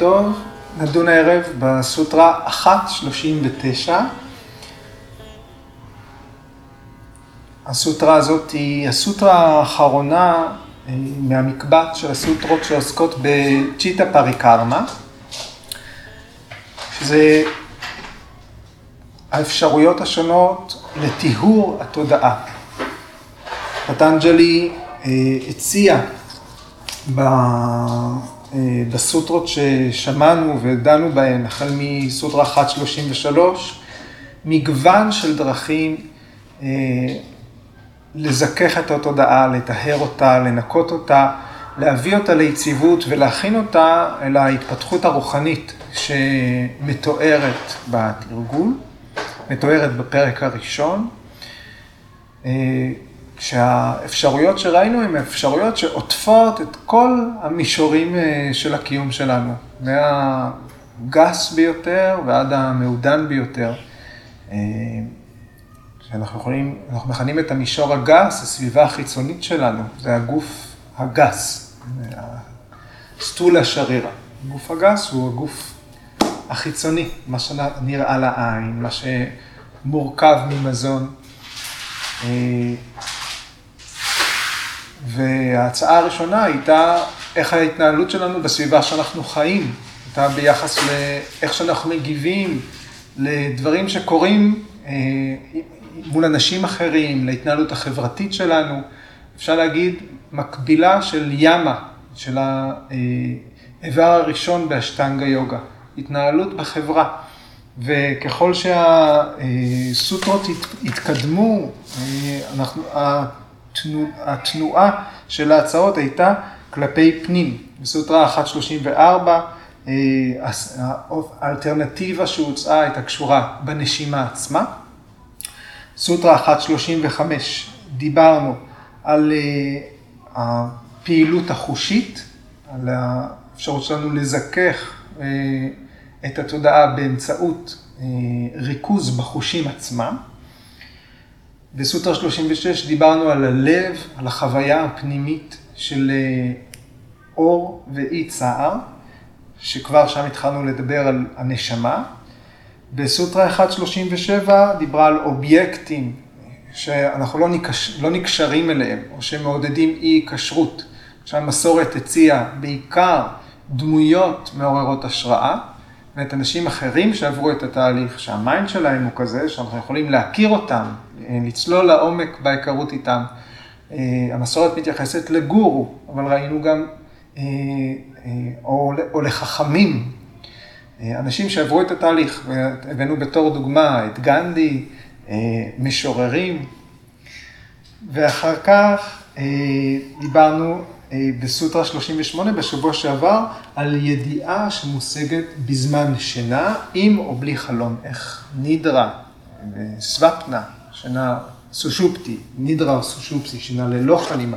טוב, נדון הערב בסוטרה 1.39. הסוטרה הזאת היא הסוטרה האחרונה אה, מהמקבץ של הסוטרות שעוסקות בצ'יטה פריקרמה, שזה האפשרויות השונות לטיהור התודעה. פטנג'לי אה, הציע אה, בסוטרות ששמענו ודנו בהן, החל מסוטרה 1.33, מגוון של דרכים אה, לזכך את התודעה, לטהר אותה, לנקות אותה, להביא אותה ליציבות ולהכין אותה אל ההתפתחות הרוחנית שמתוארת בתרגול, מתוארת בפרק הראשון. אה, שהאפשרויות שראינו הן אפשרויות שעוטפות את כל המישורים אה, של הקיום שלנו, מהגס ביותר ועד המעודן ביותר. אה, שאנחנו יכולים, אנחנו מכנים את המישור הגס, הסביבה החיצונית שלנו, זה הגוף הגס, סטולה שרירה. הגוף הגס הוא הגוף החיצוני, מה שנראה לעין, מה שמורכב ממזון. וההצעה הראשונה הייתה איך ההתנהלות שלנו בסביבה שאנחנו חיים, הייתה ביחס לאיך שאנחנו מגיבים לדברים שקורים אה, מול אנשים אחרים, להתנהלות החברתית שלנו. אפשר להגיד מקבילה של ימה, של האיבר הראשון באשטנגה יוגה, התנהלות בחברה. וככל שהסוטרות התקדמו, אה, אנחנו, התנועה של ההצעות הייתה כלפי פנים. בסוטרה 134, אה, האלטרנטיבה שהוצעה הייתה קשורה בנשימה עצמה. סוטרה 135, דיברנו על אה, הפעילות החושית, על האפשרות שלנו לזכך אה, את התודעה באמצעות ריכוז בחושים עצמם. בסוטרה 36 דיברנו על הלב, על החוויה הפנימית של אה, אור ואי צער, שכבר שם התחלנו לדבר על הנשמה. בסוטרה 1.37 דיברה על אובייקטים שאנחנו לא, נקש, לא נקשרים אליהם, או שמעודדים אי כשרות. שהמסורת הציעה בעיקר דמויות מעוררות השראה, ואת אנשים אחרים שעברו את התהליך, שהמיינד שלהם הוא כזה, שאנחנו יכולים להכיר אותם, אה, לצלול לעומק בהיכרות איתם. אה, המסורת מתייחסת לגורו, אבל ראינו גם, אה, או, או לחכמים, אנשים שעברו את התהליך, הבאנו בתור דוגמה את גנדי, משוררים, ואחר כך דיברנו בסוטרה 38 בשבוע שעבר על ידיעה שמושגת בזמן שינה, עם או בלי חלום, איך. נידרה וסוופנה שינה סושופטי, נידרה או סושופסי, שינה ללא חלימה,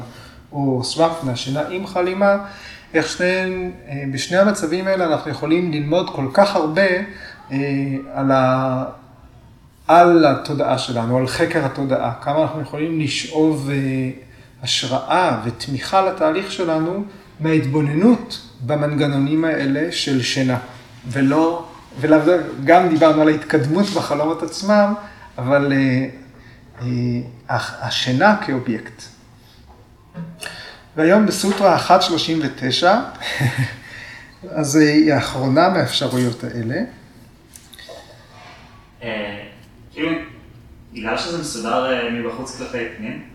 או סוואפנה, שינה עם חלימה, איך שניהם, אה, בשני המצבים האלה אנחנו יכולים ללמוד כל כך הרבה אה, על, ה, על התודעה שלנו, על חקר התודעה, כמה אנחנו יכולים לשאוב אה, השראה ותמיכה לתהליך שלנו מההתבוננות במנגנונים האלה של שינה, ולא, וגם דיברנו על ההתקדמות בחלומות עצמם, אבל אה, השינה כאובייקט. והיום בסוטרה 1.39, אז היא האחרונה מהאפשרויות האלה. אה, כאילו, בגלל שזה מסודר אה, מבחוץ כלפי פנים,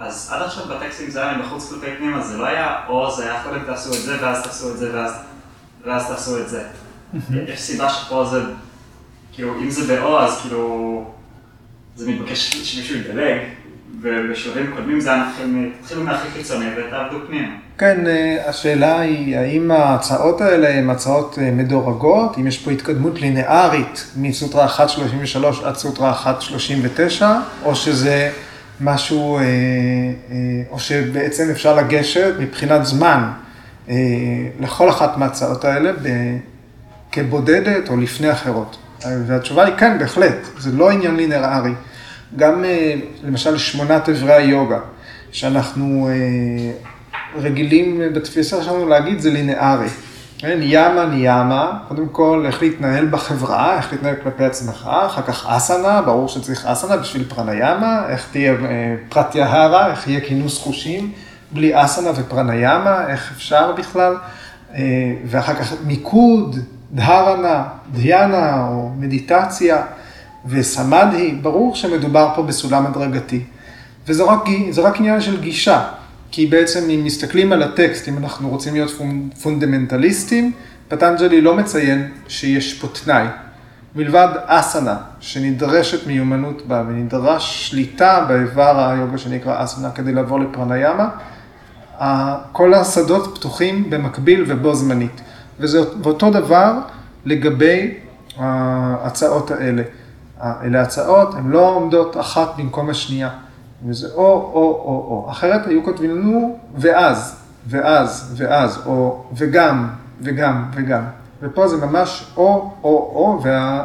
אז עד עכשיו בטקסטים זה היה מבחוץ כלפי פנים, אז זה לא היה או זה היה קודם תעשו את זה ואז תעשו את זה ואז, ואז תעשו את זה. יש סיבה שפה זה, כאילו, אם זה באו אז כאילו... זה מתבקש שמישהו ידלג, ובשלבים קודמים זה היה תתחילו מהכי קיצוני ותעבדו פנימה. כן, אה, השאלה היא, האם ההצעות האלה הן הצעות אה, מדורגות, אם יש פה התקדמות לינארית מסוטרה 1.33 עד סוטרה 1.39, או שזה משהו, אה, או שבעצם אפשר לגשת מבחינת זמן לכל אחת מההצעות האלה כבודדת או לפני אחרות. והתשובה היא כן, בהחלט, זה לא עניין לינארי. גם אה, למשל שמונת אברי היוגה, שאנחנו אה, רגילים בתפיסה שלנו להגיד זה לינארי. כן, ימה ניאמה, קודם כל איך להתנהל בחברה, איך להתנהל כלפי עצמך, אחר כך אסנה, ברור שצריך אסנה בשביל פרניאמה, איך תהיה אה, פרטיהרה, איך יהיה כינוס חושים, בלי אסנה ופרניאמה, איך אפשר בכלל, אה, ואחר כך מיקוד, דהרנה, דיאנה או מדיטציה וסמדהי, ברור שמדובר פה בסולם הדרגתי. וזה רק, רק עניין של גישה. כי בעצם אם מסתכלים על הטקסט, אם אנחנו רוצים להיות פונדמנטליסטים, פטנג'לי לא מציין שיש פה תנאי. מלבד אסנה, שנדרשת מיומנות בה ונדרש שליטה באיבר היוגה שנקרא אסנה כדי לעבור לפרניאמה, כל השדות פתוחים במקביל ובו זמנית. וזה אותו דבר לגבי ההצעות האלה. אלה הצעות, הן לא עומדות אחת במקום השנייה. וזה או, או, או, או. אחרת היו כותבים לנו ואז, ואז, ואז, או וגם, וגם, וגם. ופה זה ממש או, או, או, וה,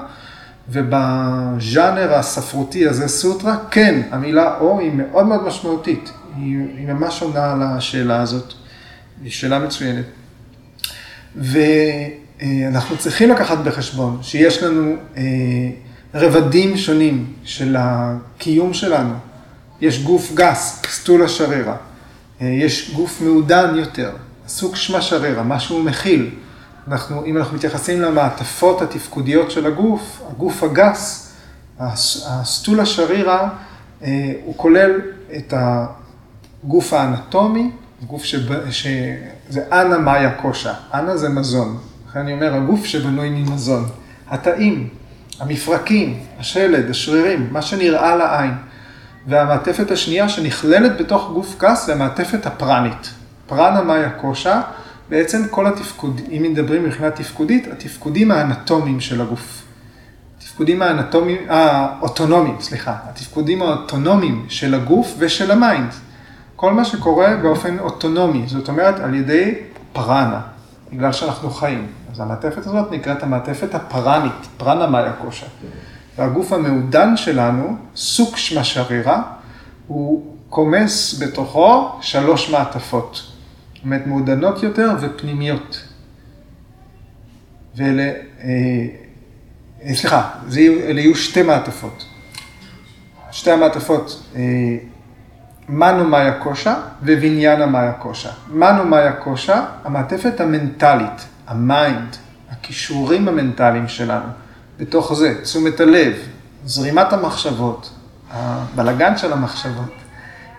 ובז'אנר הספרותי הזה, סוטרה, כן, המילה או היא מאוד מאוד משמעותית. היא, היא ממש עונה על השאלה הזאת. היא שאלה מצוינת. ואנחנו צריכים לקחת בחשבון שיש לנו אה, רבדים שונים של הקיום שלנו. יש גוף גס, סטולה שרירה. אה, יש גוף מעודן יותר, סוג שמה שרירה, מה שהוא מכיל. אנחנו, אם אנחנו מתייחסים למעטפות התפקודיות של הגוף, הגוף הגס, הסטולה שרירה, אה, הוא כולל את הגוף האנטומי, גוף שב, שזה אנה מאיה קושה, אנה זה מזון. לכן אני אומר, הגוף שבנוי ממזון. התאים, המפרקים, השלד, השרירים, מה שנראה לעין. והמעטפת השנייה שנכללת בתוך גוף גס זה המעטפת הפרנית. פרנה מאיה קושה, בעצם כל התפקוד, אם מדברים מבחינה תפקודית, התפקודים האנטומיים של הגוף. התפקודים האנטומיים, האוטונומיים, סליחה, התפקודים האוטונומיים של הגוף ושל ה mind. כל מה שקורה באופן אוטונומי, זאת אומרת על ידי פרנה, בגלל שאנחנו חיים. אז המעטפת הזאת נקראת המעטפת הפרנית, פרנה מאיה קושה. והגוף המעודן שלנו, סוג שמה שרירה, הוא קומס בתוכו שלוש מעטפות. זאת אומרת, מעודנות יותר ופנימיות. ואלה, אה, אה, סליחה, זה, אלה יהיו שתי מעטפות. שתי המעטפות, אה, מנו מאיה קושה וויניאנה מאיה קושה. מנו מאיה קושה, המעטפת המנטלית, ה mind, הכישורים המנטליים שלנו. בתוך זה, תשומת הלב, זרימת המחשבות, הבלגן של המחשבות,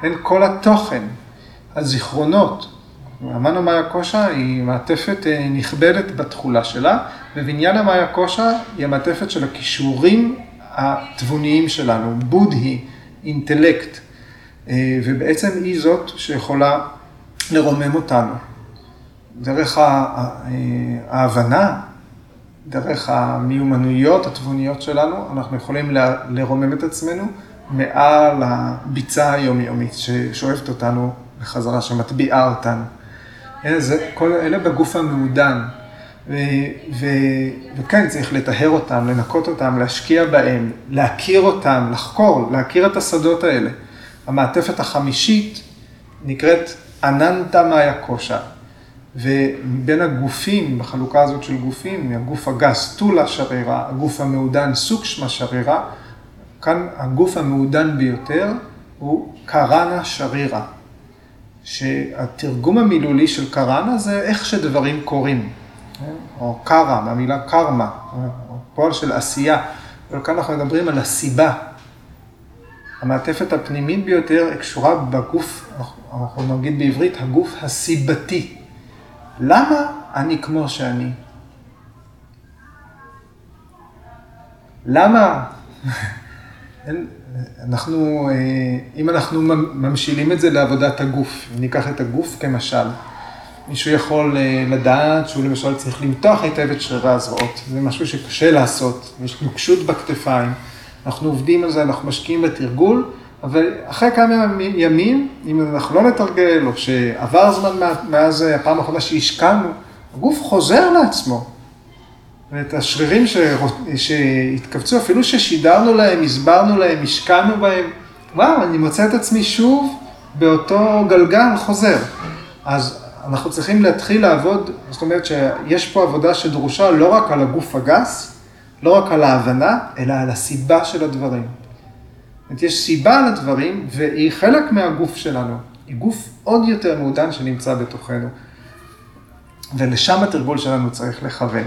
הן כל התוכן, הזיכרונות. המנו מאיה קושה היא מעטפת אה, נכבדת בתכולה שלה, וויניאנה מאיה קושה היא המעטפת של הכישורים התבוניים שלנו, בודהי, אינטלקט, אה, ובעצם היא זאת שיכולה לרומם אותנו. דרך אה, ההבנה דרך המיומנויות התבוניות שלנו, אנחנו יכולים לרומם את עצמנו מעל הביצה היומיומית ששואבת אותנו בחזרה, שמטביעה אותנו. זה, כל אלה בגוף המעודן, ו, ו, וכן, צריך לטהר אותם, לנקות אותם, להשקיע בהם, להכיר אותם, לחקור, להכיר את השדות האלה. המעטפת החמישית נקראת אננטה מאיה קושה. ובין הגופים, בחלוקה הזאת של גופים, הגוף הגס טולה שרירה, הגוף המעודן סוקשמה שרירה, כאן הגוף המעודן ביותר הוא קראנה שרירה, שהתרגום המילולי של קראנה זה איך שדברים קורים, או קרא, מהמילה קרמה, פועל של עשייה, אבל כאן אנחנו מדברים על הסיבה. המעטפת הפנימית ביותר קשורה בגוף, אנחנו נגיד בעברית, הגוף הסיבתי. למה אני כמו שאני? למה? אנחנו, אה, אם אנחנו ממשילים את זה לעבודת הגוף, ניקח את הגוף כמשל, מישהו יכול אה, לדעת שהוא למשל צריך למתוח היטב את שרירי הזרועות, זה משהו שקשה לעשות, יש נוקשות בכתפיים, אנחנו עובדים על זה, אנחנו משקיעים בתרגול, אבל אחרי כמה ימים, אם אנחנו לא נתרגל, או שעבר זמן מאז הפעם האחרונה שהשקענו, הגוף חוזר לעצמו. ואת השרירים שהתכווצו, אפילו ששידרנו להם, הסברנו להם, השקענו בהם, וואו, אני מוצא את עצמי שוב באותו גלגל חוזר. אז אנחנו צריכים להתחיל לעבוד, זאת אומרת שיש פה עבודה שדרושה לא רק על הגוף הגס, לא רק על ההבנה, אלא על הסיבה של הדברים. יש סיבה לדברים, והיא חלק מהגוף שלנו. היא גוף עוד יותר מעודן שנמצא בתוכנו. ולשם התרגול שלנו צריך לכוון.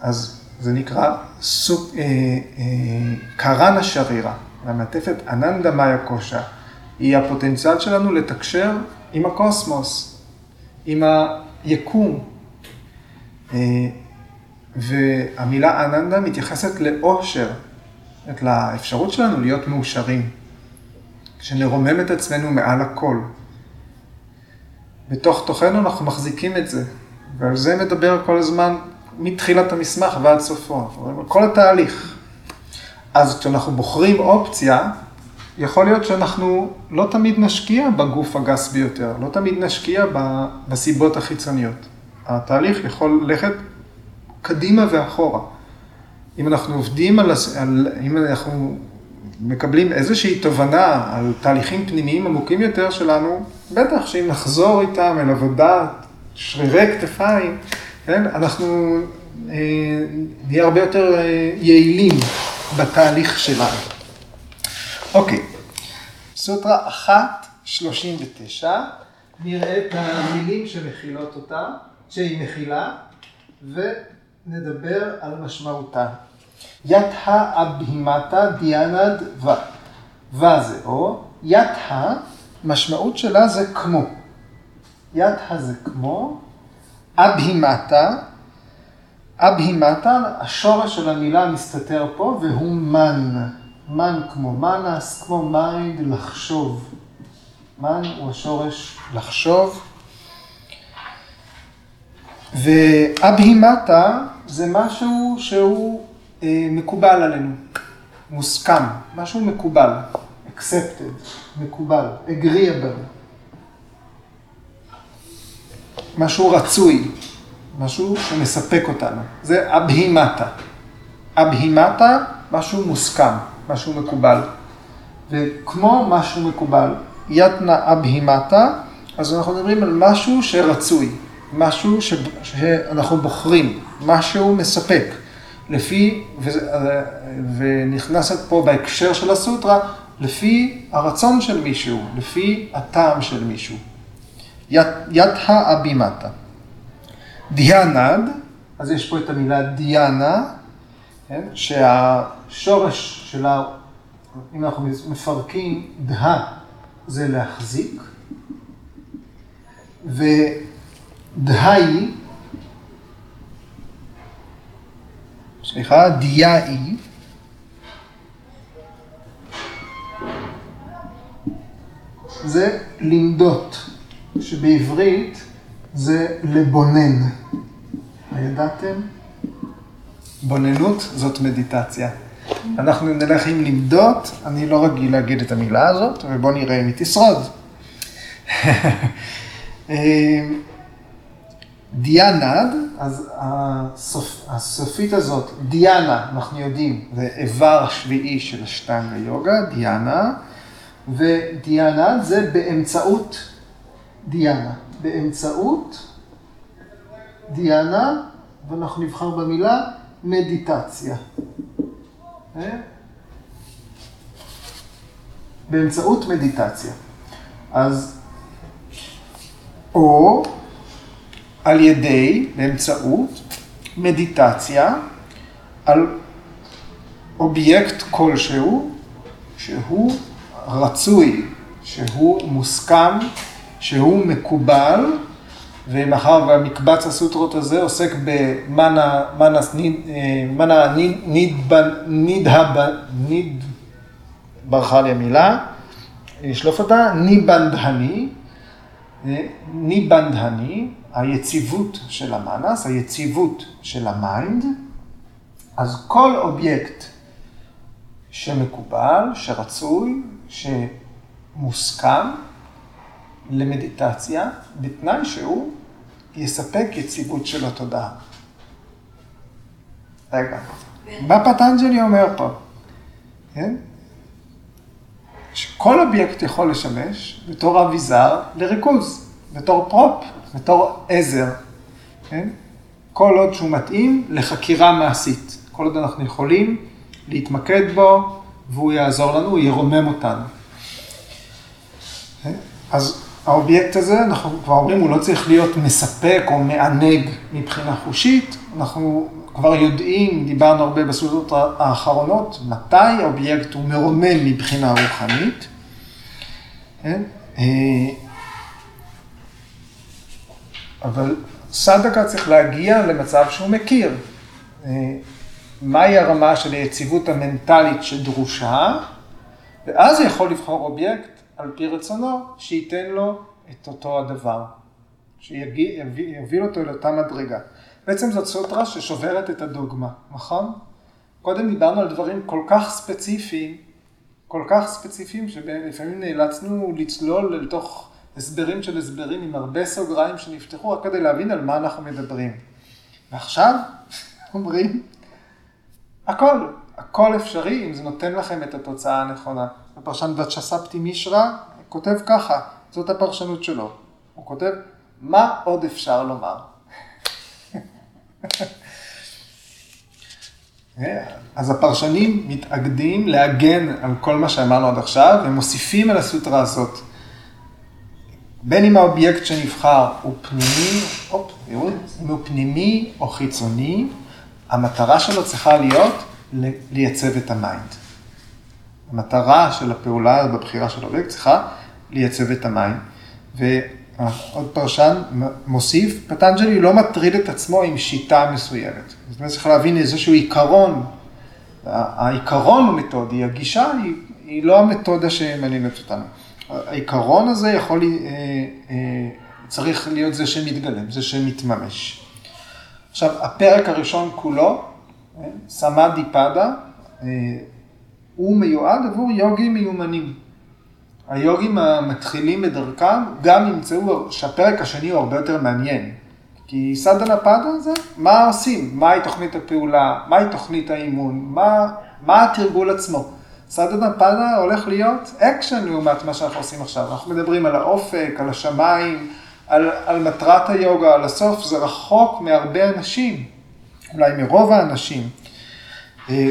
אז זה נקרא סוג, אה, אה, קרן השרירה, המעטפת אננדה מאיה קושה. היא הפוטנציאל שלנו לתקשר עם הקוסמוס, עם היקום. אה, והמילה אננדה מתייחסת לאושר, את לאפשרות שלנו להיות מאושרים, שנרומם את עצמנו מעל הכל. בתוך תוכנו אנחנו מחזיקים את זה, ועל זה מדבר כל הזמן מתחילת המסמך ועד סופו, כל התהליך. אז כשאנחנו בוחרים אופציה, יכול להיות שאנחנו לא תמיד נשקיע בגוף הגס ביותר, לא תמיד נשקיע בסיבות החיצוניות. התהליך יכול ללכת קדימה ואחורה. אם אנחנו עובדים על, על אם אנחנו מקבלים איזושהי תובנה על תהליכים פנימיים עמוקים יותר שלנו, בטח שאם נחזור איתם אל עבודת שרירי כתפיים, כן, אנחנו אה, נהיה הרבה יותר אה, יעילים בתהליך שלנו. אוקיי, סוטרה 1.39, נראה את המילים שמכילות אותה, שהיא מכילה, ונדבר על משמעותה. יתא אבהימתא דיאנד ו. ו זה או, יתא, משמעות שלה זה כמו. יתא זה כמו, אבהימתא, אבהימתא, השורש של המילה מסתתר פה, והוא מן. מן כמו מנס, כמו mind, לחשוב. מן הוא השורש לחשוב. ואבהימתא זה משהו שהוא אה, מקובל עלינו, מוסכם, משהו מקובל, accepted, מקובל, agreeable, משהו רצוי, משהו שמספק אותנו, זה אבהימתא. אבהימתא, משהו מוסכם, משהו מקובל. וכמו משהו מקובל, יתנא אבהימתא, אז אנחנו מדברים על משהו שרצוי, משהו ש... שאנחנו בוחרים, משהו מספק. לפי, ונכנסת פה בהקשר של הסוטרה, לפי הרצון של מישהו, לפי הטעם של מישהו. יתא אבימטה. דיאנד, אז יש פה את המילה דיאנה, כן? שהשורש שלה, אם אנחנו מפרקים, דה זה להחזיק, ודהי סליחה, דיאי. זה למדות, שבעברית זה לבונן. הידעתם? בוננות זאת מדיטציה. אנחנו נלך עם למדות, אני לא רגיל להגיד את המילה הזאת, ובואו נראה אם היא תשרוד. דיאנד, אז הסופ, הסופית הזאת, דיאנה, אנחנו יודעים, זה איבר השביעי של השטנגה יוגה, דיאנה, ודיאנה זה באמצעות דיאנה, באמצעות דיאנה, ואנחנו נבחר במילה מדיטציה. אה? באמצעות מדיטציה. אז או על ידי, באמצעות, מדיטציה על אובייקט כלשהו, שהוא רצוי, שהוא מוסכם, שהוא מקובל, ומאחר והמקבץ הסוטרות הזה עוסק במנה, מנה, מנה ניד, ניד, ניד, ברחה לי המילה, נשלוף אותה, ניבנדהני, ניבנדהני, היציבות של המאנס, היציבות של ה mind, אז כל אובייקט שמקובל, שרצוי, שמוסכם למדיטציה, בתנאי שהוא יספק יציבות של התודעה. רגע, מה פטנג'לי אומר פה? כן? שכל אובייקט יכול לשמש בתור אביזר לריכוז, בתור prop, בתור עזר, כן? כל עוד שהוא מתאים לחקירה מעשית. כל עוד אנחנו יכולים להתמקד בו, והוא יעזור לנו, הוא ירומם אותנו. אז האובייקט הזה, אנחנו כבר אומרים, הוא לא צריך להיות מספק או מענג מבחינה חושית. אנחנו כבר יודעים, דיברנו הרבה בסוטרות האחרונות, מתי האובייקט הוא מרומם מבחינה רוחנית. כן? אבל סדקה צריך להגיע למצב שהוא מכיר. אה, מהי הרמה של היציבות המנטלית שדרושה, ואז הוא יכול לבחור אובייקט על פי רצונו, שייתן לו את אותו הדבר, שיוביל אותו אל אותה מדרגה. בעצם זאת סוטרה ששוברת את הדוגמה, נכון? קודם דיברנו על דברים כל כך ספציפיים, כל כך ספציפיים, שלפעמים נאלצנו לצלול לתוך הסברים של הסברים עם הרבה סוגריים שנפתחו, רק כדי להבין על מה אנחנו מדברים. ועכשיו אומרים, הכל, הכל אפשרי אם זה נותן לכם את התוצאה הנכונה. הפרשן וצ'ספטי מישרא כותב ככה, זאת הפרשנות שלו. הוא כותב, מה עוד אפשר לומר? אז הפרשנים מתאגדים להגן על כל מה שאמרנו עד עכשיו, ומוסיפים על הסוטרה הזאת. בין אם האובייקט שנבחר הוא פנימי, אופ, תראו, אם הוא פנימי או חיצוני, המטרה שלו צריכה להיות לייצב את ה mind. המטרה של הפעולה בבחירה של האובייקט צריכה לייצב את ה mind. ועוד פרשן מוסיף, פטנג'לי לא מטריד את עצמו עם שיטה מסוימת. זאת אומרת, צריך להבין איזשהו עיקרון. העיקרון הוא מתודי, הגישה היא, היא לא המתודה שמעניינת אותנו. העיקרון הזה יכול, אה, אה, צריך להיות זה שמתגלם, זה שמתממש. עכשיו, הפרק הראשון כולו, אה, סמאדי פאדה, הוא מיועד עבור יוגים מיומנים. היוגים המתחילים בדרכם גם ימצאו שהפרק השני הוא הרבה יותר מעניין. כי סדנה פאדה זה מה עושים, מהי תוכנית הפעולה, מהי תוכנית האימון, מה, מה התרגול עצמו. סדהנה פאדה הולך להיות אקשן לעומת מה שאנחנו עושים עכשיו. אנחנו מדברים על האופק, על השמיים, על, על מטרת היוגה, על הסוף, זה רחוק מהרבה אנשים, אולי מרוב האנשים. אה,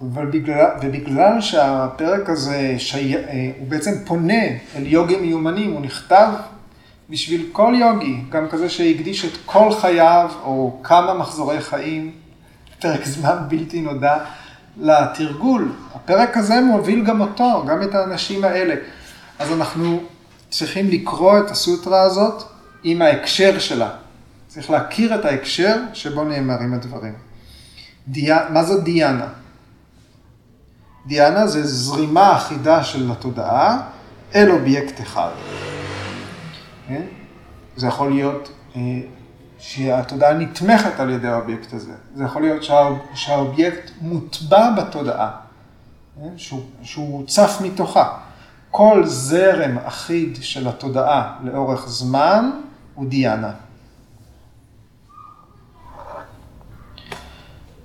ובגלל, ובגלל שהפרק הזה שי, אה, הוא בעצם פונה אל יוגים מיומנים, הוא נכתב בשביל כל יוגי, גם כזה שהקדיש את כל חייו או כמה מחזורי חיים, פרק זמן בלתי נודע, לתרגול. הפרק הזה מוביל גם אותו, גם את האנשים האלה. אז אנחנו צריכים לקרוא את הסוטרה הזאת עם ההקשר שלה. צריך להכיר את ההקשר שבו נאמרים הדברים. דיה, מה זו דיאנה? דיאנה זה זרימה אחידה של התודעה אל אובייקט אחד. כן? זה יכול להיות אה, שהתודעה נתמכת על ידי האובייקט הזה. זה יכול להיות שהאובייקט מוטבע בתודעה, כן? שהוא, שהוא צף מתוכה. כל זרם אחיד של התודעה לאורך זמן הוא דהיאנה.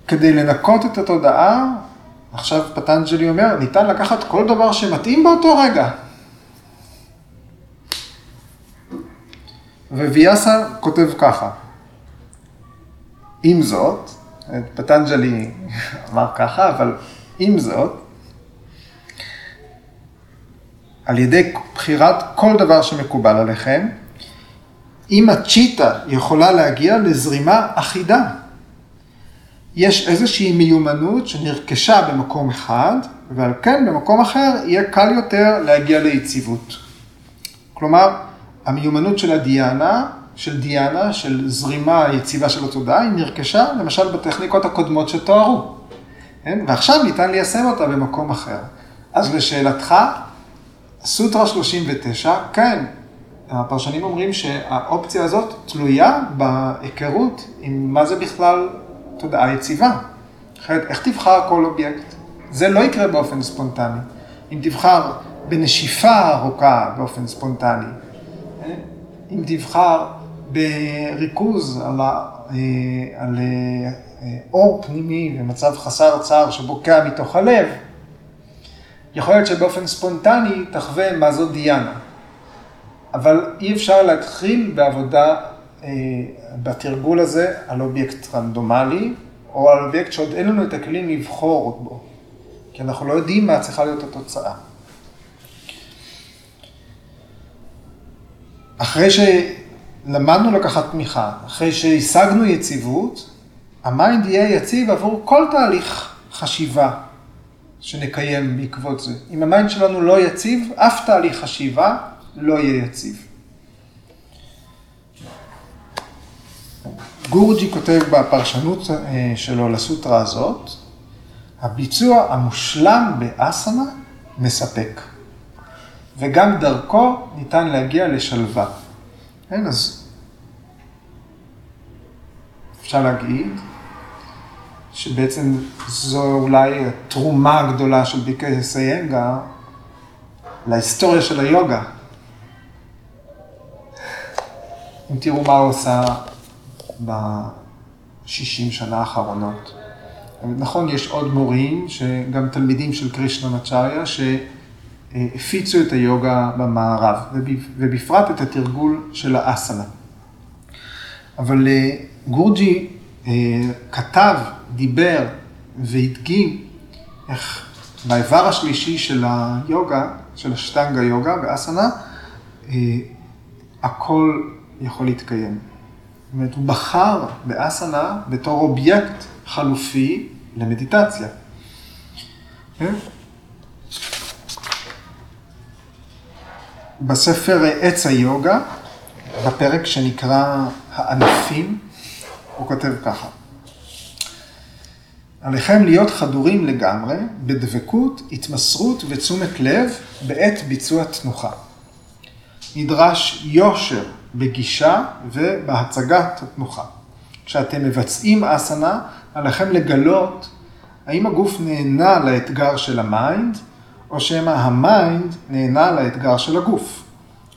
כדי לנקות את התודעה, עכשיו פטנג'לי אומר, ניתן לקחת כל דבר שמתאים באותו רגע. וויאסה כותב ככה, עם זאת, פטנג'לי אמר ככה, אבל עם זאת, על ידי בחירת כל דבר שמקובל עליכם, אם הצ'יטה יכולה להגיע לזרימה אחידה. יש איזושהי מיומנות שנרכשה במקום אחד, ועל כן במקום אחר יהיה קל יותר להגיע ליציבות. כלומר, המיומנות של הדיאנה, של דיאנה, של זרימה יציבה של התודעה, היא נרכשה למשל בטכניקות הקודמות שתוארו. כן? ועכשיו ניתן ליישם אותה במקום אחר. אז לשאלתך, סוטרה 39, כן, הפרשנים אומרים שהאופציה הזאת תלויה בהיכרות עם מה זה בכלל תודעה יציבה. אחרת, איך תבחר כל אובייקט? זה לא יקרה באופן ספונטני. אם תבחר בנשיפה ארוכה באופן ספונטני? אם תבחר בריכוז על, ה, אה, על אה, אור פנימי ומצב חסר צער שבוקע מתוך הלב, יכול להיות שבאופן ספונטני תחווה מה זו דיאנה. אבל אי אפשר להתחיל בעבודה, אה, בתרגול הזה, על אובייקט רנדומלי, או על אובייקט שעוד אין לנו את הכלים לבחור בו, כי אנחנו לא יודעים מה צריכה להיות התוצאה. אחרי שלמדנו לקחת תמיכה, אחרי שהשגנו יציבות, ה mind יהיה יציב עבור כל תהליך חשיבה שנקיים בעקבות זה. אם ה mind שלנו לא יציב, אף תהליך חשיבה לא יהיה יציב. גורג'י כותב בפרשנות אה, שלו לסוטרה הזאת, הביצוע המושלם באסנה מספק, וגם דרכו ניתן להגיע לשלווה. כן, אז אפשר להגיד שבעצם זו אולי התרומה הגדולה של ביקי סיינגה להיסטוריה של היוגה. אם תראו מה הוא עושה ב-60 שנה האחרונות. נכון, יש עוד מורים, גם תלמידים של קרישנה נצ'ריה, שהפיצו את היוגה במערב, ובפרט את התרגול של האסנה. אבל אה, גורג'י אה, כתב, דיבר והדגים איך באיבר השלישי של היוגה, של השטנגה יוגה באסנה, אה, הכל יכול להתקיים. זאת אומרת, הוא בחר באסנה בתור אובייקט חלופי למדיטציה. בספר עץ היוגה, בפרק שנקרא הענפים, הוא כותב ככה: עליכם להיות חדורים לגמרי, בדבקות, התמסרות ותשומת לב בעת ביצוע תנוחה. נדרש יושר בגישה ובהצגת התנוחה. כשאתם מבצעים אסנה, עליכם לגלות האם הגוף נהנה לאתגר של ה mind, או שמא ה mind נהנה לאתגר של הגוף.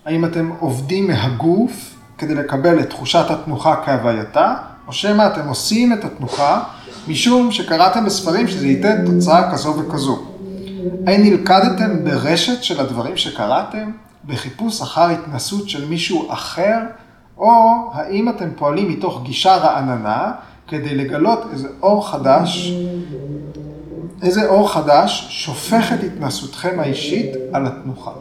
האם אתם עובדים מהגוף כדי לקבל את תחושת התנוחה כהווייתה, או שמא אתם עושים את התנוחה משום שקראתם בספרים שזה ייתן תוצאה כזו וכזו. האם נלכדתם ברשת של הדברים שקראתם, בחיפוש אחר התנסות של מישהו אחר, או האם אתם פועלים מתוך גישה רעננה כדי לגלות איזה אור חדש, איזה אור חדש שופך את התנסותכם האישית על התנוחה.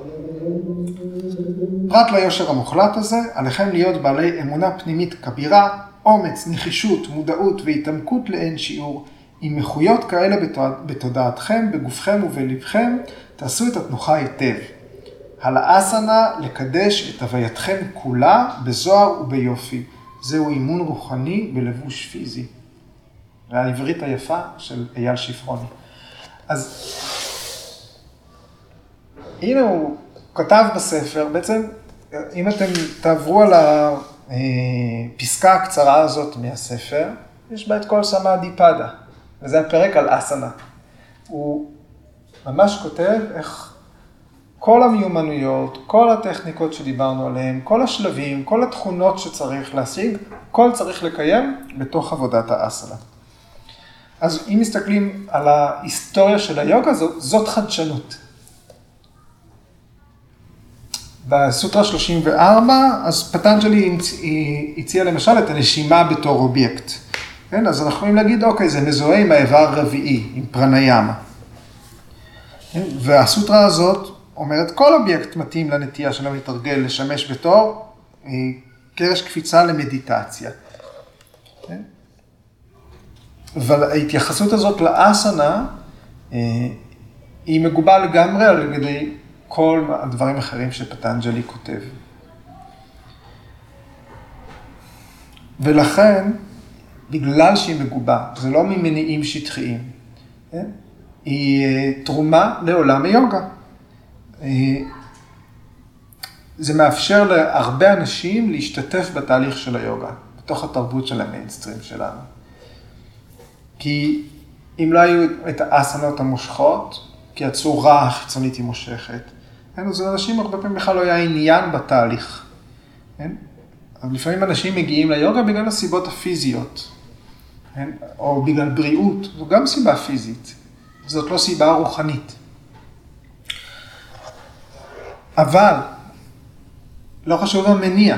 פרט ליושר המוחלט הזה, עליכם להיות בעלי אמונה פנימית כבירה, אומץ, נחישות, מודעות והתעמקות לאין שיעור. עם איכויות כאלה בתודעתכם, בגופכם ובלבכם, תעשו את התנוחה היטב. על האסנה לקדש את הווייתכם כולה בזוהר וביופי. זהו אימון רוחני בלבוש פיזי. והעברית היפה של אייל שפרוני. אז הנה הוא כתב בספר, בעצם אם אתם תעברו על הפסקה הקצרה הזאת מהספר, יש בה את כל סמאדי פאדה, וזה הפרק על אסנה. הוא ממש כותב איך כל המיומנויות, כל הטכניקות שדיברנו עליהן, כל השלבים, כל התכונות שצריך להשיג, כל צריך לקיים בתוך עבודת האסנה. אז אם מסתכלים על ההיסטוריה של היוגה, זאת חדשנות. בסוטרה 34, אז פטנג'לי הציע למשל את הנשימה בתור אובייקט. כן, אז אנחנו יכולים להגיד, אוקיי, זה מזוהה עם האיבר הרביעי, עם פרניאמה. כן, והסוטרה הזאת אומרת, כל אובייקט מתאים לנטייה של המתרגל לשמש בתור אה, קרש קפיצה למדיטציה. כן? אבל ההתייחסות הזאת לאסנה, אה, היא מגובה לגמרי על ידי כל הדברים האחרים שפטנג'לי כותב. ולכן, בגלל שהיא מגובה, זה לא ממניעים שטחיים, כן? היא אה, תרומה לעולם היוגה. אה, זה מאפשר להרבה אנשים להשתתף בתהליך של היוגה, בתוך התרבות של המיינסטרים שלנו. כי אם לא היו את האסנות המושכות, כי הצורה החיצונית היא מושכת, כן, אז לאנשים הרבה פעמים בכלל לא היה עניין בתהליך. כן? אבל לפעמים אנשים מגיעים ליוגה בגלל הסיבות הפיזיות, כן? או בגלל בריאות, זו גם סיבה פיזית, זאת לא סיבה רוחנית. אבל לא חשוב המניע.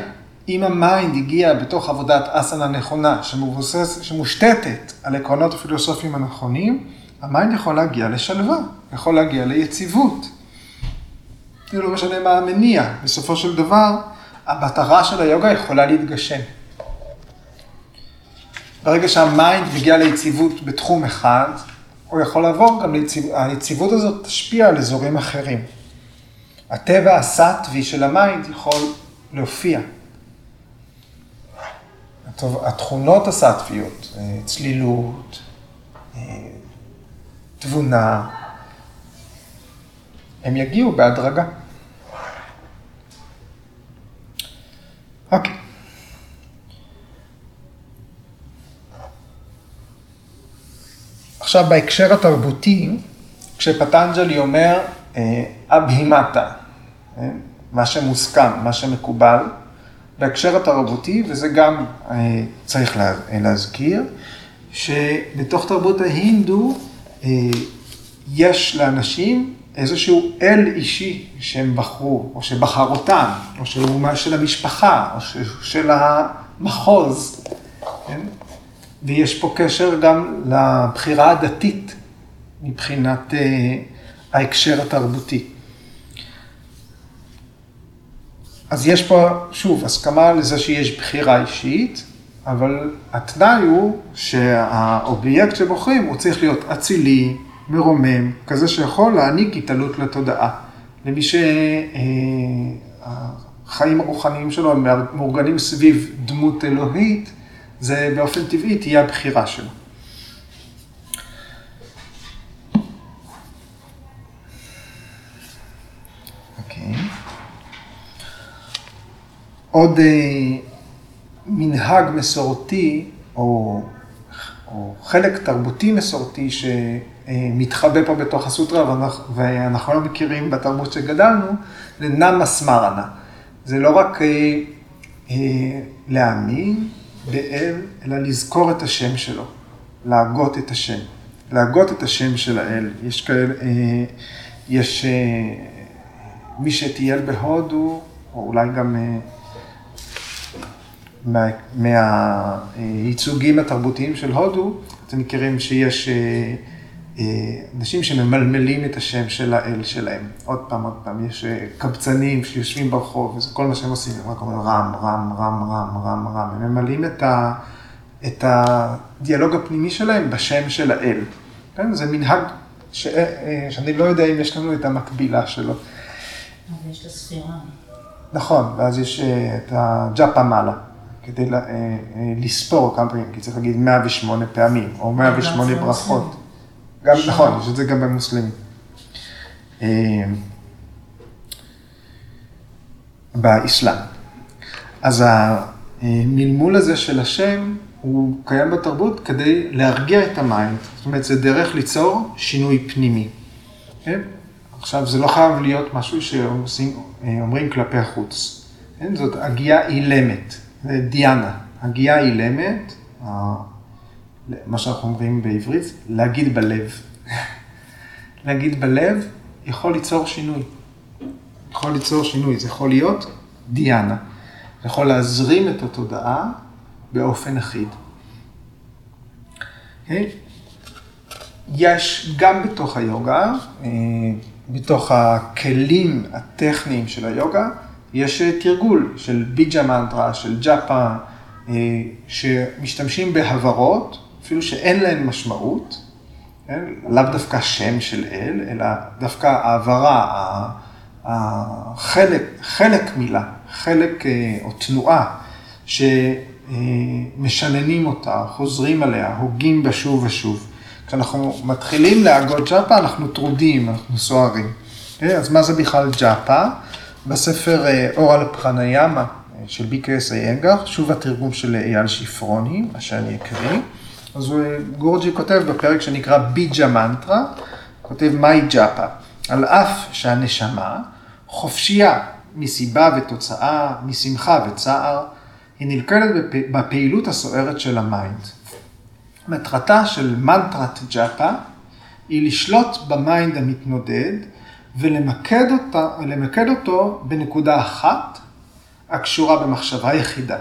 אם ה mind הגיע בתוך עבודת אסנה נכונה, שמבוסס, שמושתתת על עקרונות הפילוסופיים הנכונים, ה mind יכול להגיע לשלווה, יכול להגיע ליציבות. זה לא משנה מה המניע, בסופו של דבר, המטרה של היוגה יכולה להתגשם. ברגע שה mind מגיע ליציבות בתחום אחד, הוא יכול לעבור גם ליציבות, היציבות הזאת תשפיע על אזורים אחרים. הטבע הסטווי של ה mind יכול להופיע. התכונות הסטוויות, אה, צלילות, אה, תבונה, הם יגיעו בהדרגה. אוקיי. עכשיו בהקשר התרבותי, כשפטנג'לי אומר אה, אבהימטה, מה שמוסכם, מה שמקובל, בהקשר התרבותי, וזה גם אה, צריך להזכיר, שבתוך תרבות ההינדו אה, יש לאנשים איזשהו אל אישי שהם בחרו, או שבחר אותם, או שהוא של המשפחה, או של המחוז, כן? ויש פה קשר גם לבחירה הדתית מבחינת אה, ההקשר התרבותי. אז יש פה, שוב, הסכמה לזה שיש בחירה אישית, אבל התנאי הוא שהאובייקט שבוחרים הוא צריך להיות אצילי, מרומם, כזה שיכול להעניק התעלות לתודעה. למי שהחיים הרוחניים שלו הם מאורגנים סביב דמות אלוהית, זה באופן טבעי תהיה הבחירה שלו. עוד אה, מנהג מסורתי, או, או חלק תרבותי מסורתי שמתחבא פה בתוך הסוטרה, ואנחנו, ואנחנו לא מכירים בתרבות שגדלנו, זה נמה סמרנה. זה לא רק אה, אה, להאמין באל, אלא לזכור את השם שלו, להגות את השם. להגות את השם של האל. יש כאלה, אה, יש אה, מי שטייל בהודו, או אולי גם... מהייצוגים התרבותיים של הודו, אתם מכירים שיש אה, אה, אנשים שממלמלים את השם של האל שלהם. עוד פעם, עוד פעם, יש אה, קבצנים שיושבים ברחוב, וזה כל מה שהם עושים, הם רק אומרים רם, רם, רם, רם, רם, רם. הם ממלאים את, ה, את הדיאלוג הפנימי שלהם בשם של האל. כן? זה מנהג ש, שאני לא יודע אם יש לנו את המקבילה שלו. אבל יש לה ספירה. נכון, ואז יש את הג'אפה מעלה. כדי אה, אה, לספור כמה פעמים, כי צריך להגיד 108 פעמים, או 108 ברכות. גם, נכון, יש את זה גם במוסלמים. אה, באסלאם. אז המלמול הזה של השם, הוא קיים בתרבות כדי להרגיע את ה mind. זאת אומרת, זה דרך ליצור שינוי פנימי. כן? עכשיו, זה לא חייב להיות משהו שאומרים כלפי החוץ. כן? זאת הגייה אילמת. דיאנה, הגייה אילמת, מה שאנחנו אומרים בעברית, להגיד בלב. להגיד בלב יכול ליצור שינוי. יכול ליצור שינוי, זה יכול להיות דיאנה. זה יכול להזרים את התודעה באופן אחיד. Okay. אוקיי? יש גם בתוך היוגה, אה, בתוך הכלים הטכניים של היוגה, יש אה, תרגול של ביג'ה מנטרה, של ג'אפה, אה, שמשתמשים בהברות, אפילו שאין להן משמעות, כן? לאו דווקא שם של אל, אלא דווקא העברה, החלק, חלק מילה, חלק אה, או תנועה, שמשננים אותה, חוזרים עליה, הוגים בה שוב ושוב. כשאנחנו מתחילים להגות ג'אפה, אנחנו טרודים, אנחנו סוערים. אז מה זה בכלל ג'אפה? בספר אה, אור על פרניאמה אה, של ביקרס איינגר, שוב התרגום של אייל שפרוני, מה שאני אקריא. אז גורג'י כותב בפרק שנקרא ביג'ה מנטרה, כותב מהי ג'אפה, על אף שהנשמה חופשייה מסיבה ותוצאה, משמחה וצער, היא נלכדת בפעילות הסוערת של ה mind. מטרתה של מנטרת ג'אפה היא לשלוט ב mind המתנודד ולמקד אותה, למקד אותו בנקודה אחת הקשורה במחשבה יחידה.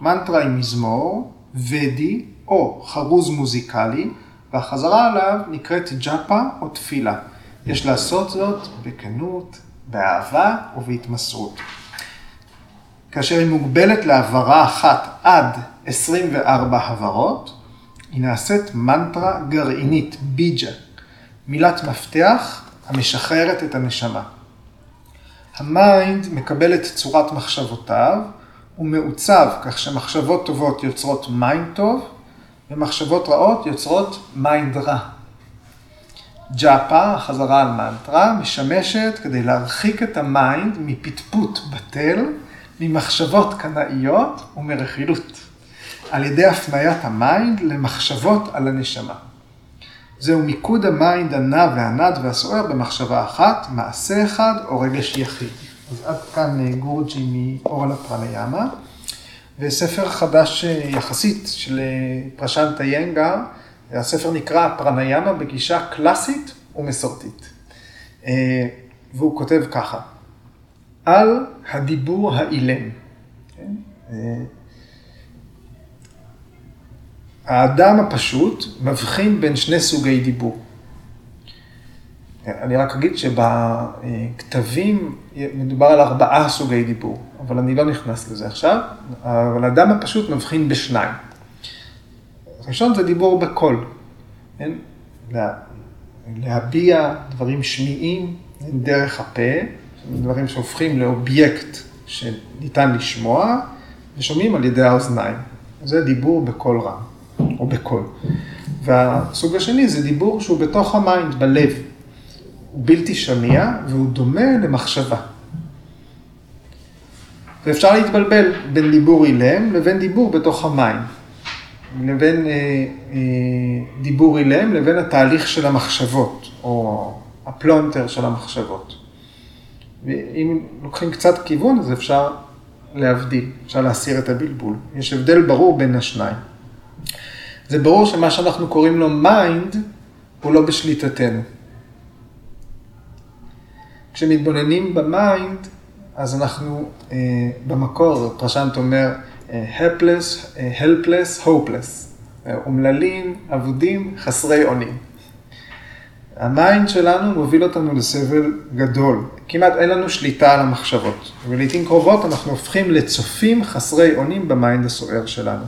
מנטרה היא מזמור, ודי או חרוז מוזיקלי, והחזרה עליו נקראת ג'אפה או תפילה. יש לעשות זאת בכנות, באהבה ובהתמסרות. כאשר היא מוגבלת להברה אחת עד 24 הברות, היא נעשית מנטרה גרעינית, ביג'ה, מילת מפתח המשחררת את הנשמה. ה mind מקבל את צורת מחשבותיו, הוא מעוצב כך שמחשבות טובות יוצרות mind טוב, ומחשבות רעות יוצרות mind רע. ג'אפה, החזרה על מנטרה, משמשת כדי להרחיק את ה mind מפטפוט בטל, ממחשבות קנאיות ומרכילות, על ידי הפניית ה mind למחשבות על הנשמה. זהו מיקוד ה mind הנע והנד והסוער במחשבה אחת, מעשה אחד או רגש יחיד. אז עד כאן אה, גורוג'י מאור על הפרניאמה, וספר חדש אה, יחסית של אה, פרשנט איינגאר, הספר נקרא פרניאמה בגישה קלאסית ומסורתית. והוא כותב ככה, על הדיבור האילם. כן? האדם הפשוט מבחין בין שני סוגי דיבור. אני רק אגיד שבכתבים מדובר על ארבעה סוגי דיבור, אבל אני לא נכנס לזה עכשיו, אבל האדם הפשוט מבחין בשניים. הראשון זה דיבור בקול, כן? לה, להביע דברים שמיעים דרך הפה, דברים שהופכים לאובייקט שניתן לשמוע, ושומעים על ידי האוזניים. זה דיבור בקול רם. או בקול. והסוג השני זה דיבור שהוא בתוך ה mind, בלב. הוא בלתי שמיע והוא דומה למחשבה. ואפשר להתבלבל בין דיבור אילם לבין דיבור בתוך ה mind. לבין אה, אה, דיבור אילם לבין התהליך של המחשבות, או הפלונטר של המחשבות. ואם לוקחים קצת כיוון, אז אפשר להבדיל, אפשר להסיר את הבלבול. יש הבדל ברור בין השניים. זה ברור שמה שאנחנו קוראים לו mind, הוא לא בשליטתנו. כשמתבוננים ב mind, אז אנחנו אה, במקור, פרשנט אומר, אה, helpless, אה, helpless, hopeless, אומללים, אבודים, חסרי אונים. ה mind שלנו מוביל אותנו לסבל גדול, כמעט אין לנו שליטה על המחשבות, ולעיתים קרובות אנחנו הופכים לצופים חסרי אונים ב mind הסוער שלנו.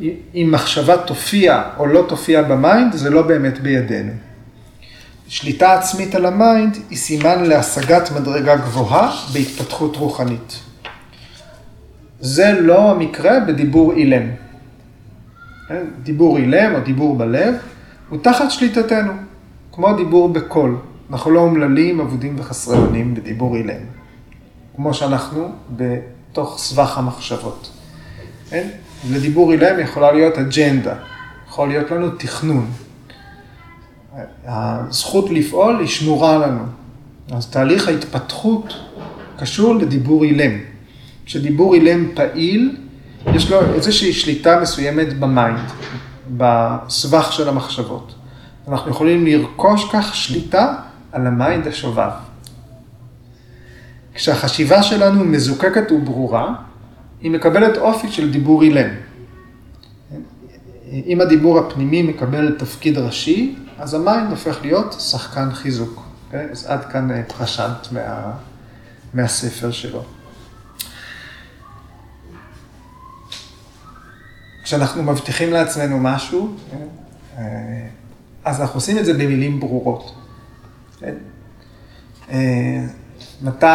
אם מחשבה תופיע או לא תופיע ב mind, זה לא באמת בידינו. שליטה עצמית על ה mind היא סימן להשגת מדרגה גבוהה בהתפתחות רוחנית. זה לא המקרה בדיבור אילם. כן? דיבור אילם או דיבור בלב הוא תחת שליטתנו, כמו דיבור בקול. אנחנו לא אומללים, אבודים וחסרי אונים בדיבור אילם, כמו שאנחנו בתוך סבך המחשבות. כן? לדיבור אילם יכולה להיות אג'נדה, יכול להיות לנו תכנון. הזכות לפעול היא שמורה לנו. אז תהליך ההתפתחות קשור לדיבור אילם. כשדיבור אילם פעיל, יש לו איזושהי שליטה מסוימת ב mind, בסבך של המחשבות. אנחנו יכולים לרכוש כך שליטה על ה mind השובב. כשהחשיבה שלנו מזוקקת וברורה, היא מקבלת אופי של דיבור אילם. אם הדיבור הפנימי מקבל תפקיד ראשי, אז ה mind הופך להיות שחקן חיזוק. Okay? אוקיי? אז עד כאן אה, פרשנט מה, מהספר שלו. כשאנחנו מבטיחים לעצמנו משהו? אה, אז אנחנו עושים את זה במילים ברורות. כן? אה, מתי...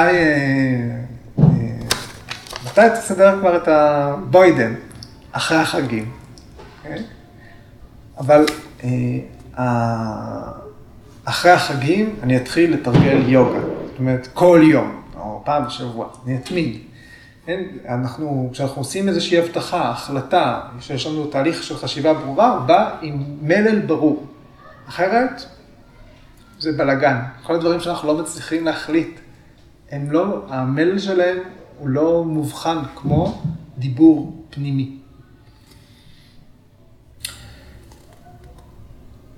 מתי תסדר כבר את הבוידן? אחרי החגים. Okay? אבל אה, אחרי החגים אני אתחיל לתרגל יוגה. זאת אומרת, כל יום, או פעם בשבוע, אני אתמיד. כן? אנחנו, כשאנחנו עושים איזושהי הבטחה, החלטה, שיש לנו תהליך של חשיבה ברורה, הוא בא עם מלל ברור. אחרת, זה בלאגן. כל הדברים שאנחנו לא מצליחים להחליט, הם לא, המלל שלהם הוא לא מובחן כמו דיבור פנימי.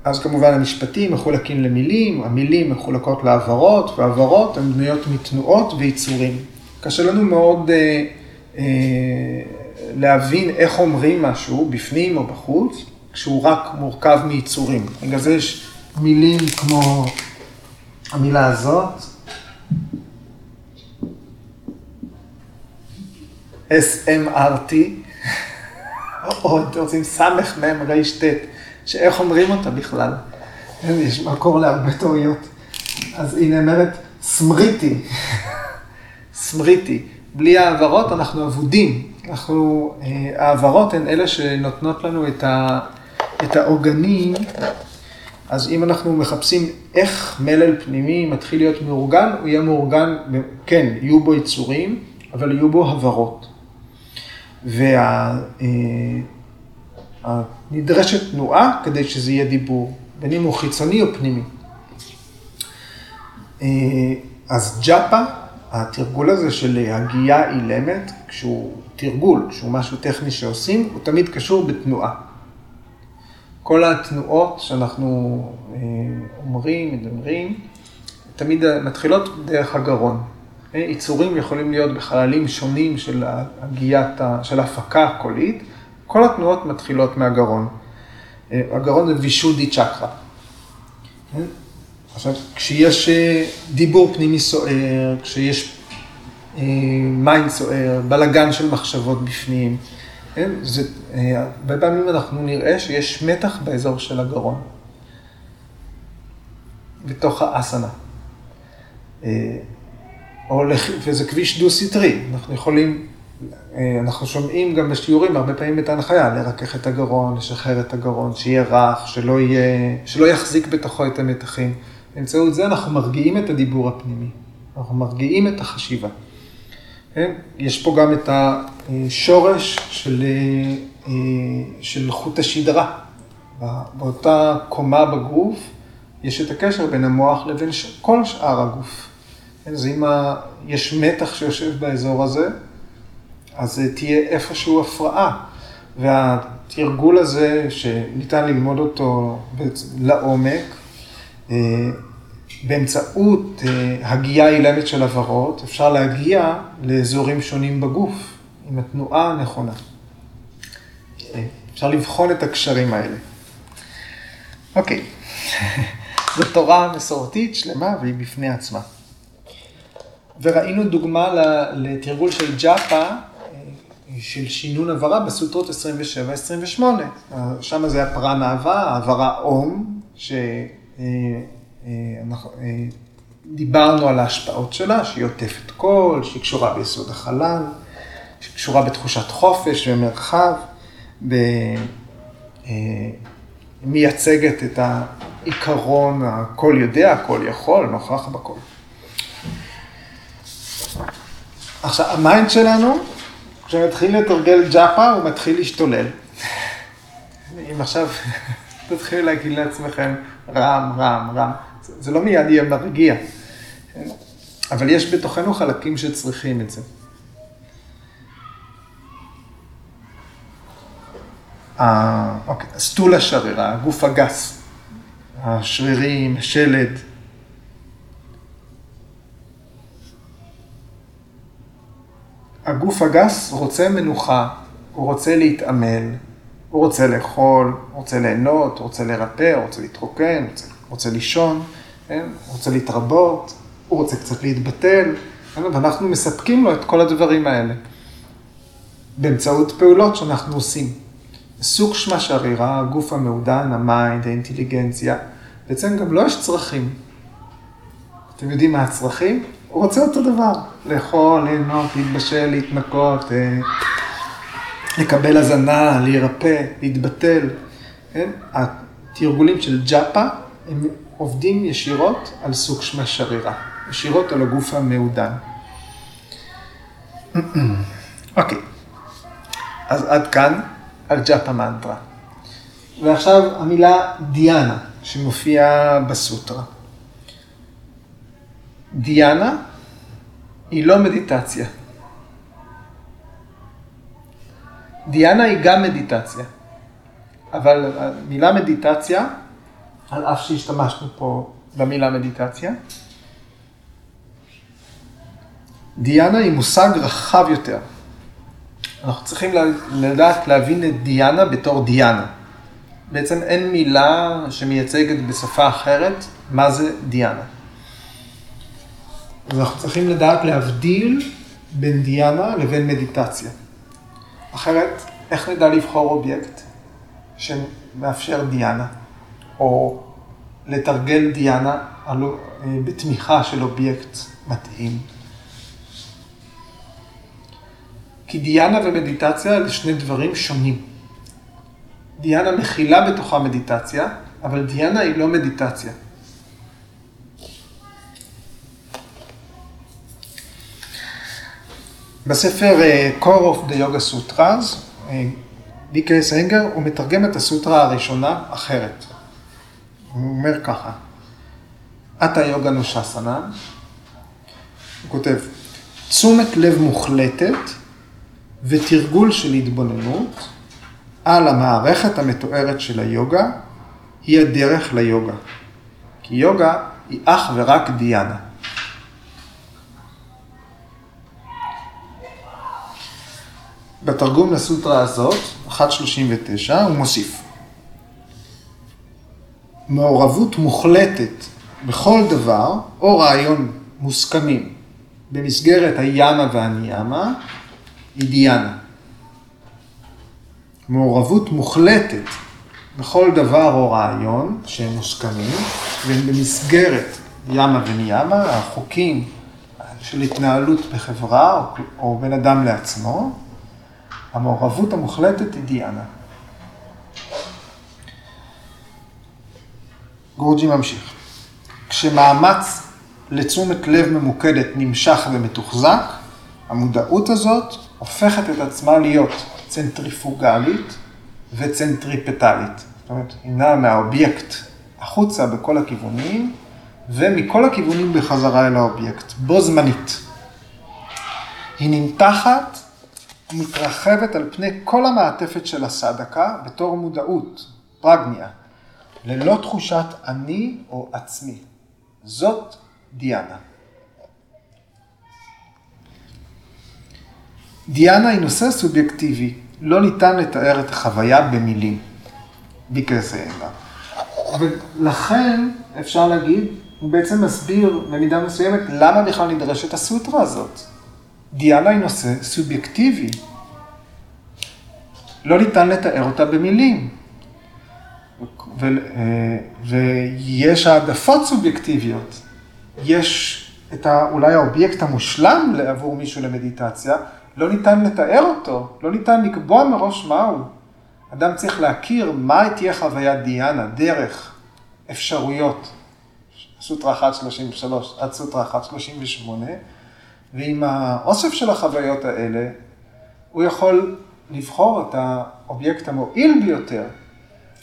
אז כמובן המשפטים מחולקים למילים, המילים מחולקות להעברות, והעברות הן בנויות מתנועות ויצורים. קשה לנו מאוד אה, אה, להבין איך אומרים משהו, בפנים או בחוץ, כשהוא רק מורכב מיצורים. בגלל זה יש מילים כמו המילה הזאת, SMRT, או אתם רוצים סמ"ם ר"ט, שאיך אומרים אותה בכלל. יש מקור להרבה טעויות. אז היא נאמרת סמריטי, סמריטי. בלי העברות אנחנו אבודים. אנחנו, אה, העברות הן אלה שנותנות לנו את, ה, את העוגנים. אז אם אנחנו מחפשים איך מלל פנימי מתחיל להיות מאורגן, הוא יהיה מאורגן, כן, יהיו בו יצורים, אבל יהיו בו הברות. ונדרשת וה, תנועה כדי שזה יהיה דיבור, בין אם הוא חיצוני או פנימי. אה, אז ג'אפה, התרגול הזה של הגייה אילמת, כשהוא תרגול, כשהוא משהו טכני שעושים, הוא תמיד קשור בתנועה. כל התנועות שאנחנו אה, אומרים, מדברים, תמיד מתחילות דרך הגרון. יצורים יכולים להיות בחללים שונים של הגיית, של ההפקה הקולית, כל התנועות מתחילות מהגרון. אה, הגרון זה וישודי צ'קרה. עכשיו, כשיש אה, דיבור פנימי סוער, כשיש אה, מים סוער, בלגן של מחשבות בפנים, זה, הרבה פעמים אנחנו נראה שיש מתח באזור של הגרון, בתוך האסנה. או לח... וזה כביש דו-סטרי, אנחנו יכולים, אה, אנחנו שומעים גם בשיעורים הרבה פעמים את ההנחיה, לרכך את הגרון, לשחרר את הגרון, שיהיה רך, שלא, יהיה, שלא יחזיק בתוכו את המתחים. באמצעות זה אנחנו מרגיעים את הדיבור הפנימי, אנחנו מרגיעים את החשיבה. כן? יש פה גם את השורש של, אה, של חוט השדרה. באותה קומה בגוף יש את הקשר בין המוח לבין כל שאר הגוף. אז אם יש מתח שיושב באזור הזה, אז תהיה איפשהו הפרעה. והתרגול הזה, שניתן ללמוד אותו לעומק, אה, באמצעות אה, הגייה אילמת של עברות, אפשר להגיע לאזורים שונים בגוף, עם התנועה הנכונה. אה, אפשר לבחון את הקשרים האלה. אוקיי, זו תורה מסורתית שלמה והיא בפני עצמה. וראינו דוגמה לתרגול של ג'אפה, אה, של שינון הברה בסוטרות 27-28. שם זה הפרה מהווה, העברה אום, שדיברנו אה, אה, על ההשפעות שלה, שהיא עוטפת קול, שהיא קשורה ביסוד החלל, שהיא קשורה בתחושת חופש ומרחב, מייצגת את העיקרון הכל יודע, הכל יכול, נוכח בכל. עכשיו, ה mind שלנו, כשמתחיל לתרגל ג'אפה, הוא מתחיל להשתולל. אם עכשיו תתחילו להגיד לעצמכם רם, רם, רם, זה לא מיד יהיה מרגיע. אבל יש בתוכנו חלקים שצריכים את זה. אוקיי, סטול השרירה, הגוף הגס, השרירים, השלד. הגוף הגס רוצה מנוחה, הוא רוצה להתעמל, הוא רוצה לאכול, רוצה ליהנות, רוצה לרפא, רוצה להתרוקן, רוצה, רוצה לישון, כן? רוצה להתרבות, הוא רוצה קצת להתבטל, כן? ואנחנו מספקים לו את כל הדברים האלה באמצעות פעולות שאנחנו עושים. סוקשמה שרירה, הגוף המעודן, ה mind, האינטליגנציה, בעצם גם לו לא יש צרכים. אתם יודעים מה הצרכים? הוא רוצה אותו דבר, לאכול, ליהנות, להתבשל, להתנקות, אה, לקבל הזנה, להירפא, להתבטל. כן? התרגולים של ג'אפה הם עובדים ישירות על סוג שמה שרירה, ישירות על הגוף המעודן. אוקיי, אז עד כאן על ג'אפה מנטרה. ועכשיו המילה דיאנה שמופיעה בסוטרה. דיאנה היא לא מדיטציה. דיאנה היא גם מדיטציה, אבל המילה מדיטציה על אף שהשתמשנו פה במילה מדיטציה. דיאנה היא מושג רחב יותר. אנחנו צריכים לדעת להבין את דיאנה בתור דיאנה. בעצם אין מילה שמייצגת בשפה אחרת מה זה דיאנה. אז אנחנו צריכים לדעת להבדיל בין דיאנה לבין מדיטציה. אחרת, איך נדע לבחור אובייקט שמאפשר דיאנה, או לתרגל דיאנה בתמיכה של אובייקט מתאים? כי דיאנה ומדיטציה אלה שני דברים שונים. דיאנה מכילה בתוכה מדיטציה, אבל דיאנה היא לא מדיטציה. בספר אה, Core of the Yoga Sutras, דיקייס אה, אנגר, הוא מתרגם את הסוטרה הראשונה אחרת. הוא אומר ככה, עתה יוגה נושסנה, הוא כותב, תשומת לב מוחלטת ותרגול של התבוננות על המערכת המתוארת של היוגה היא הדרך ליוגה. כי יוגה היא אך ורק דיאנה. בתרגום לסוטרה הזאת, 1.39, הוא מוסיף. מעורבות מוחלטת בכל דבר, או רעיון מוסכמים, במסגרת הימה והניאמה, היא דיאנה. מעורבות מוחלטת בכל דבר או רעיון שהם מוסכמים, ובמסגרת ימה וניאמה, החוקים של התנהלות בחברה או, או בין אדם לעצמו, המעורבות המוחלטת היא דיאנה. גורג'י ממשיך. כשמאמץ לתשומת לב ממוקדת נמשך ומתוחזק, המודעות הזאת הופכת את עצמה להיות צנטריפוגלית וצנטריפטלית. זאת אומרת, היא נעה מהאובייקט החוצה בכל הכיוונים, ומכל הכיוונים בחזרה אל האובייקט, בו זמנית. היא נמתחת ומתרחבת על פני כל המעטפת של הסדקה בתור מודעות, פרגניה, ללא תחושת אני או עצמי. זאת דיאנה. דיאנה היא נושא סובייקטיבי, לא ניתן לתאר את החוויה במילים. ביקרסאנה. ולכן אפשר להגיד, הוא בעצם מסביר במידה מסוימת למה בכלל נדרשת הסוטרה הזאת. דיאנה היא נושא סובייקטיבי. לא ניתן לתאר אותה במילים. ו, ויש העדפות סובייקטיביות. יש את ה, אולי האובייקט המושלם עבור מישהו למדיטציה, לא ניתן לתאר אותו, לא ניתן לקבוע מראש מהו. אדם צריך להכיר מה תהיה חוויית דיאנה, דרך, אפשרויות. סוטרה 1.33 עד סוטרה 1.38, ועם האוסף של החוויות האלה, הוא יכול לבחור את האובייקט המועיל ביותר.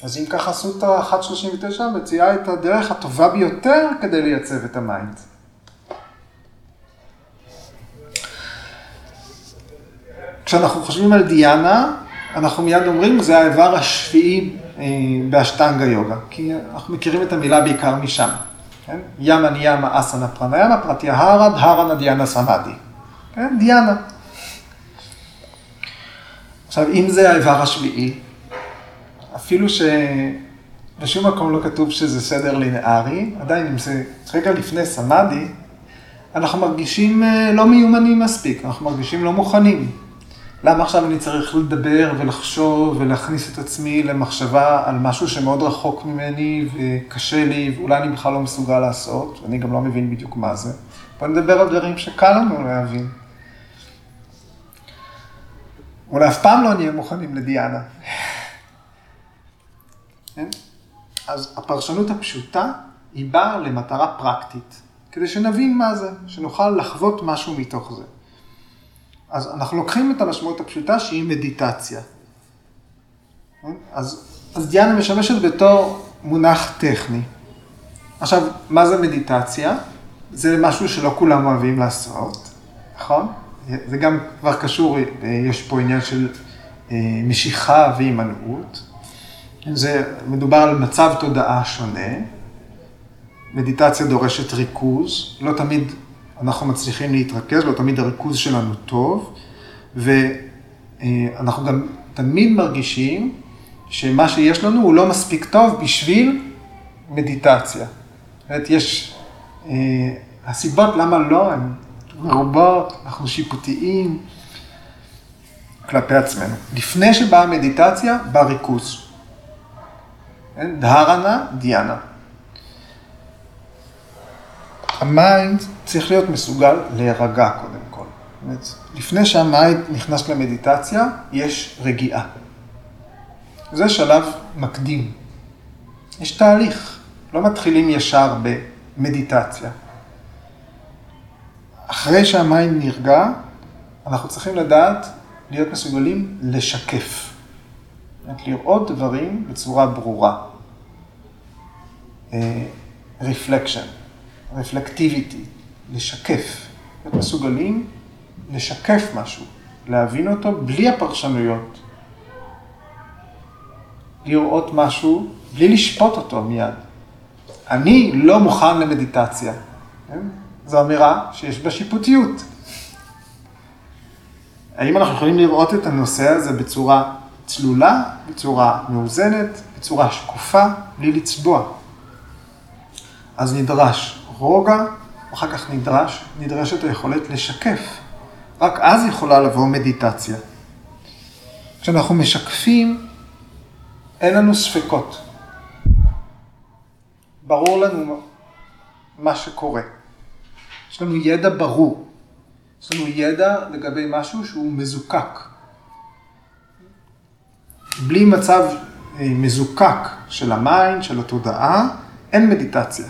אז אם ככה סוטרה 1.39 מציעה את הדרך הטובה ביותר כדי לייצב את ה mind. כשאנחנו חושבים על דיאנה, אנחנו מיד אומרים, זה האיבר השביעי אה, באשטנגה יוגה, כי אנחנו מכירים את המילה בעיקר משם. כן? ימה ניאמה אסנה פרניאמה, פרטיה הרד, הרנה דיאנה סמאדי. כן? דיאנה. עכשיו, אם זה האיבר השביעי, אפילו שבשום מקום לא כתוב שזה סדר לינארי, עדיין אם זה רגע לפני סמאדי, אנחנו מרגישים אה, לא מיומנים מספיק, אנחנו מרגישים לא מוכנים. למה עכשיו אני צריך לדבר ולחשוב ולהכניס את עצמי למחשבה על משהו שמאוד רחוק ממני וקשה לי ואולי אני בכלל לא מסוגל לעשות, ואני גם לא מבין בדיוק מה זה. בוא נדבר על דברים שקל לנו להבין. אולי אף פעם לא נהיה מוכנים לדיאנה. כן? אז הפרשנות הפשוטה היא באה למטרה פרקטית, כדי שנבין מה זה, שנוכל לחוות משהו מתוך זה. אז אנחנו לוקחים את המשמעות הפשוטה שהיא מדיטציה. אז, אז דיאנה משמשת בתור מונח טכני. עכשיו, מה זה מדיטציה? זה משהו שלא כולם אוהבים לעשות, נכון? זה גם כבר קשור, יש פה עניין של אה, משיכה והימנעות. זה מדובר על מצב תודעה שונה. מדיטציה דורשת ריכוז, לא תמיד אנחנו מצליחים להתרכז, לא תמיד הריכוז שלנו טוב, ואנחנו גם תמיד מרגישים שמה שיש לנו הוא לא מספיק טוב בשביל מדיטציה. זאת אומרת, יש, אה, הסיבות למה לא הן מרובות, אנחנו שיפוטיים כלפי עצמנו. לפני שבאה מדיטציה, בא ריכוז. כן? דהרנה, דיאנה. ה mind צריך להיות מסוגל להירגע קודם כל. אומרת, לפני שה mind נכנס למדיטציה, יש רגיעה. זה שלב מקדים. יש תהליך, לא מתחילים ישר במדיטציה. אחרי שה mind נרגע, אנחנו צריכים לדעת להיות מסוגלים לשקף. לראות דברים בצורה ברורה. reflection, reflectivity, לשקף. להיות מסוגלים לשקף משהו, להבין אותו בלי הפרשנויות. לראות משהו בלי לשפוט אותו מיד. אני לא מוכן למדיטציה. כן? זו אמירה שיש בה שיפוטיות. האם אנחנו יכולים לראות את הנושא הזה בצורה צלולה, בצורה מאוזנת, בצורה שקופה, בלי לצבוע? אז נדרש רוגע, אחר כך נדרש, נדרשת היכולת לשקף. רק אז יכולה לבוא מדיטציה. כשאנחנו משקפים, אין לנו ספקות. ברור לנו מה שקורה. יש לנו ידע ברור. יש לנו ידע לגבי משהו שהוא מזוקק. בלי מצב אה, מזוקק של ה mind, של התודעה, אין מדיטציה.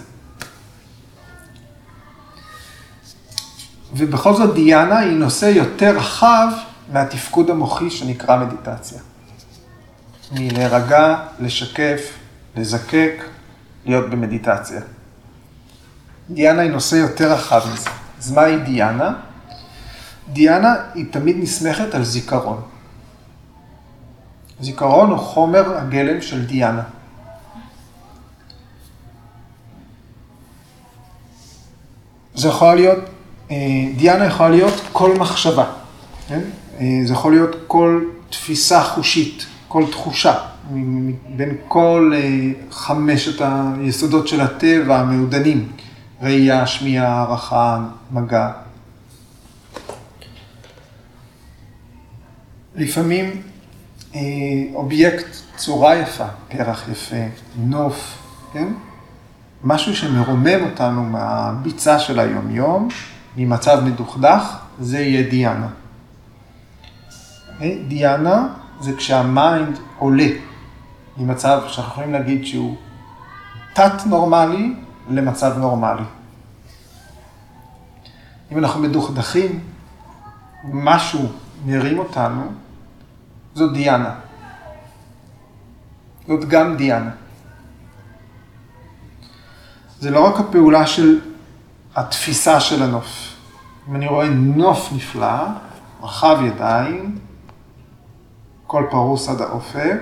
ובכל זאת דיאנה היא נושא יותר רחב מהתפקוד המוחי שנקרא מדיטציה. מלהירגע, לשקף, לזקק, להיות במדיטציה. דיאנה היא נושא יותר רחב מזה. אז מהי דיאנה? דיאנה היא תמיד נסמכת על זיכרון. זיכרון הוא חומר הגלם של דיאנה. זה יכול להיות, דיאנה יכולה להיות כל מחשבה, כן? אה, זה יכול להיות כל תפיסה חושית, כל תחושה, בין כל אה, חמשת היסודות של הטבע המעודנים, ראייה, שמיעה, הערכה, מגע. לפעמים אה, אובייקט, צורה יפה, פרח יפה, נוף, כן? משהו שמרומם אותנו מהביצה של היומיום, ממצב מדוכדך, זה יהיה דיאנה. אה, דיאנה זה כשהמיינד עולה ממצב שאנחנו יכולים להגיד שהוא תת-נורמלי למצב נורמלי. אם אנחנו מדוכדכים, משהו מרים אותנו, זאת דיאנה. זאת גם דיאנה. זה לא רק הפעולה של התפיסה של הנוף. אם אני רואה נוף נפלא, רחב ידיים, הכל פרוס עד האופק.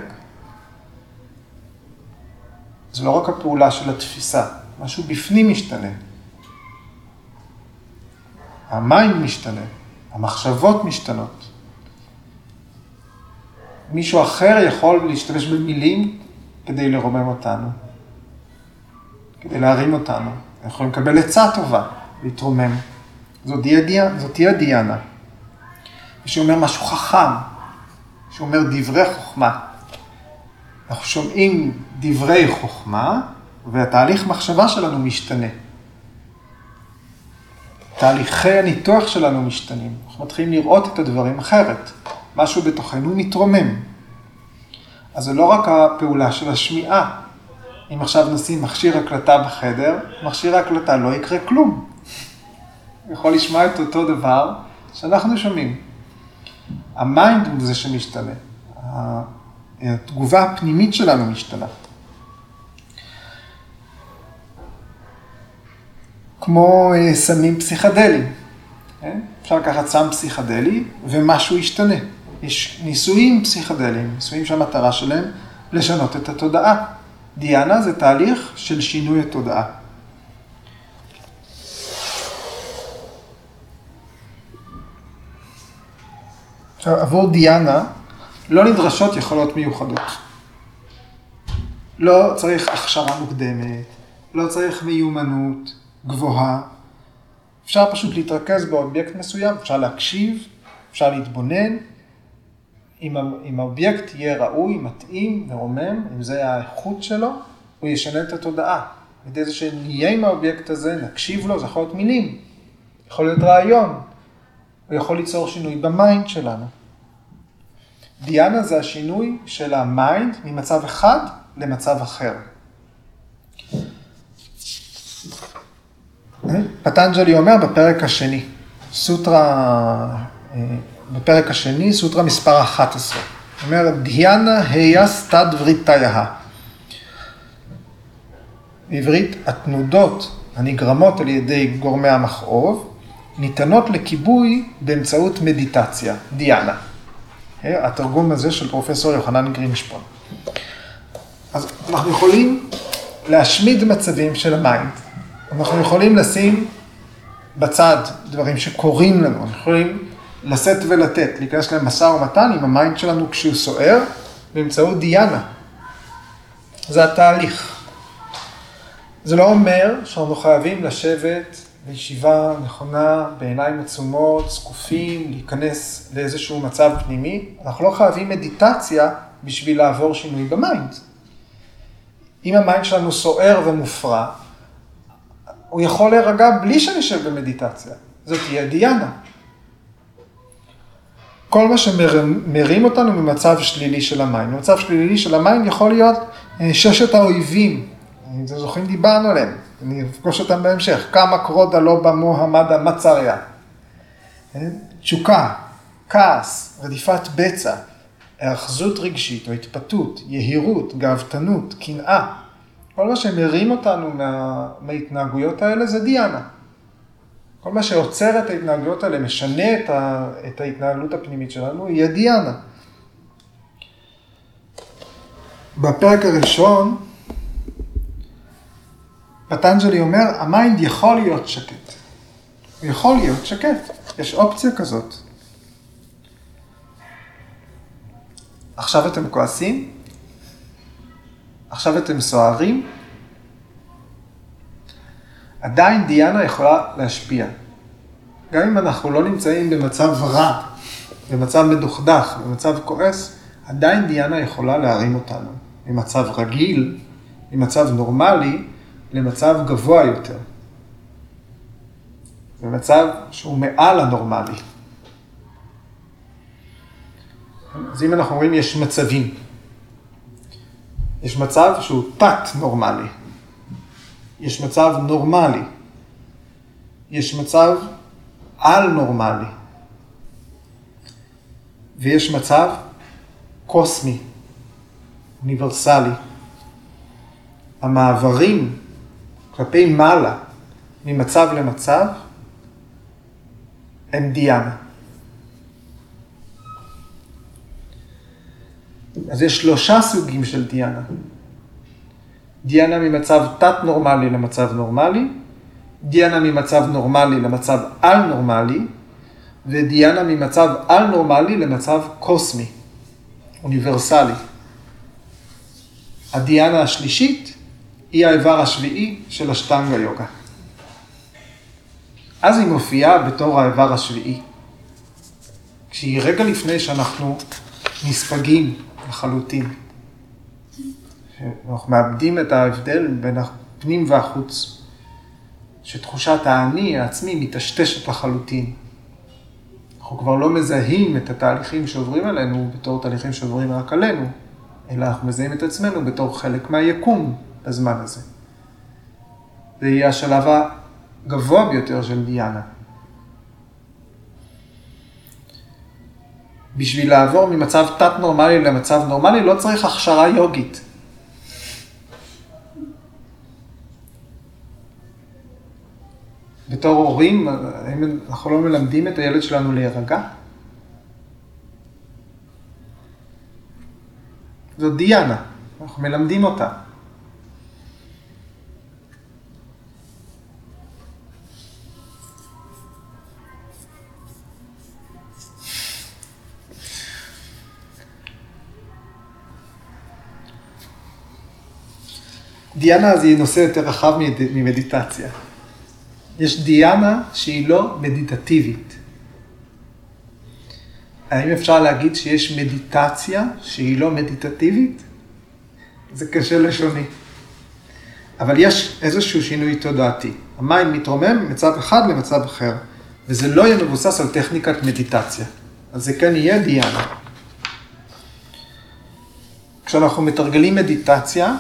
זה לא רק הפעולה של התפיסה, משהו בפנים משתנה. המים משתנה, המחשבות משתנות. מישהו אחר יכול להשתמש במילים כדי לרומם אותנו, כדי להרים אותנו. אנחנו יכולים לקבל עצה טובה, להתרומם. זאת תהיה דיאנה. מי שאומר משהו חכם, שאומר דברי חוכמה. אנחנו שומעים דברי חוכמה, והתהליך מחשבה שלנו משתנה. תהליכי הניתוח שלנו משתנים. אנחנו מתחילים לראות את הדברים אחרת. משהו בתוכנו מתרומם. אז זה לא רק הפעולה של השמיעה. אם עכשיו נשים מכשיר הקלטה בחדר, מכשיר ההקלטה לא יקרה כלום. יכול לשמוע את אותו דבר שאנחנו שומעים. ה mind הוא זה שמשתנה. התגובה הפנימית שלנו משתנה. כמו אה, סמים פסיכדליים. כן? אפשר לקחת סם פסיכדלי ומשהו ישתנה. יש ניסויים פסיכדליים, ניסויים שהמטרה שלהם לשנות את התודעה. דיאנה זה תהליך של שינוי התודעה. עכשיו, עבור דיאנה לא נדרשות יכולות מיוחדות. לא צריך הכשרה מוקדמת, לא צריך מיומנות גבוהה. אפשר פשוט להתרכז באובייקט מסוים, אפשר להקשיב, אפשר להתבונן. אם, אם האובייקט יהיה ראוי, מתאים, מרומם, אם זה האיכות שלו, הוא ישנה את התודעה. על ידי זה שנהיה עם האובייקט הזה, נקשיב לו, זה יכול להיות מילים, יכול להיות רעיון, הוא יכול ליצור שינוי ב mind שלנו. דיאנה זה השינוי של ה mind ממצב אחד למצב אחר. פטנג'לי אומר בפרק השני, סוטרה, אה, בפרק השני, סוטרה מספר 11. אומר, דיאנה הייאס תד וריטיה. בעברית, התנודות הנגרמות על ידי גורמי המכאוב ניתנות לכיבוי באמצעות מדיטציה, דיאנה. התרגום הזה של פרופסור יוחנן גרינשפון. אז אנחנו יכולים להשמיד מצבים של ה mind. אנחנו יכולים לשים בצד דברים שקורים לנו, אנחנו יכולים לשאת ולתת, להיכנס למשא ומתן עם ה mind שלנו כשהוא סוער, באמצעות דיאנה. זה התהליך. זה לא אומר שאנחנו חייבים לשבת בישיבה נכונה, בעיניים עצומות, זקופים, להיכנס לאיזשהו מצב פנימי. אנחנו לא חייבים מדיטציה בשביל לעבור שינוי ב mind. אם ה mind שלנו סוער ומופרע, הוא יכול להירגע בלי שנשב במדיטציה. זאת תהיה דיאנה. כל מה שמרים אותנו ממצב שלילי של ה mind. מצב שלילי של ה mind יכול להיות אה, ששת האויבים, אתם זוכרים דיברנו עליהם, אני אפגוש אותם בהמשך. קאמה קרודה לובה מוהה מדה מצריה. אה, תשוקה, כעס, רדיפת בצע, היאחזות רגשית או התפתות, יהירות, גאוותנות, קנאה. כל מה שמרים אותנו מה, מההתנהגויות האלה זה דיאנה. כל מה שעוצר את ההתנהגויות האלה, משנה את, ה, את ההתנהלות הפנימית שלנו, יהיה דיאנה. בפרק הראשון, פטנג'לי אומר, ה mind יכול להיות שקט. הוא יכול להיות שקט, יש אופציה כזאת. עכשיו אתם כועסים? עכשיו אתם סוערים? עדיין דיאנה יכולה להשפיע. גם אם אנחנו לא נמצאים במצב רע, במצב מדוכדך, במצב כועס, עדיין דיאנה יכולה להרים אותנו. ממצב רגיל, ממצב נורמלי, למצב גבוה יותר. במצב שהוא מעל הנורמלי. אז אם אנחנו אומרים יש מצבים, יש מצב שהוא תת-נורמלי, יש מצב נורמלי, יש מצב על-נורמלי, ויש מצב קוסמי, אוניברסלי. המעברים כלפי מעלה, ממצב למצב, הם דיאנה. אז יש שלושה סוגים של דיאנה. דיאנה ממצב תת-נורמלי למצב נורמלי, דיאנה ממצב נורמלי למצב על-נורמלי, ודיאנה ממצב על-נורמלי למצב קוסמי, אוניברסלי. הדיאנה השלישית היא האיבר השביעי של השטנגה יוגה. אז היא מופיעה בתור האיבר השביעי. כשהיא רגע לפני שאנחנו נספגים לחלוטין. אנחנו מאבדים את ההבדל בין הפנים והחוץ. שתחושת האני, העצמי, מטשטשת לחלוטין. אנחנו כבר לא מזהים את התהליכים שעוברים עלינו בתור תהליכים שעוברים רק עלינו, אלא אנחנו מזהים את עצמנו בתור חלק מהיקום, בזמן הזה. זה יהיה השלב הגבוה ביותר של דיאנה. בשביל לעבור ממצב תת-נורמלי למצב נורמלי לא צריך הכשרה יוגית. בתור הורים, האם אנחנו לא מלמדים את הילד שלנו להירגע? זאת דיאנה. אנחנו מלמדים אותה. דיאנה זה נושא יותר רחב ממדיטציה. יש דיאנה שהיא לא מדיטטיבית. האם אפשר להגיד שיש מדיטציה שהיא לא מדיטטיבית? זה קשה לשוני. אבל יש איזשהו שינוי תודעתי. המים מתרומם מצד אחד למצד אחר, וזה לא יהיה מבוסס על טכניקת מדיטציה. אז זה כן יהיה דיאנה. כשאנחנו מתרגלים מדיטציה,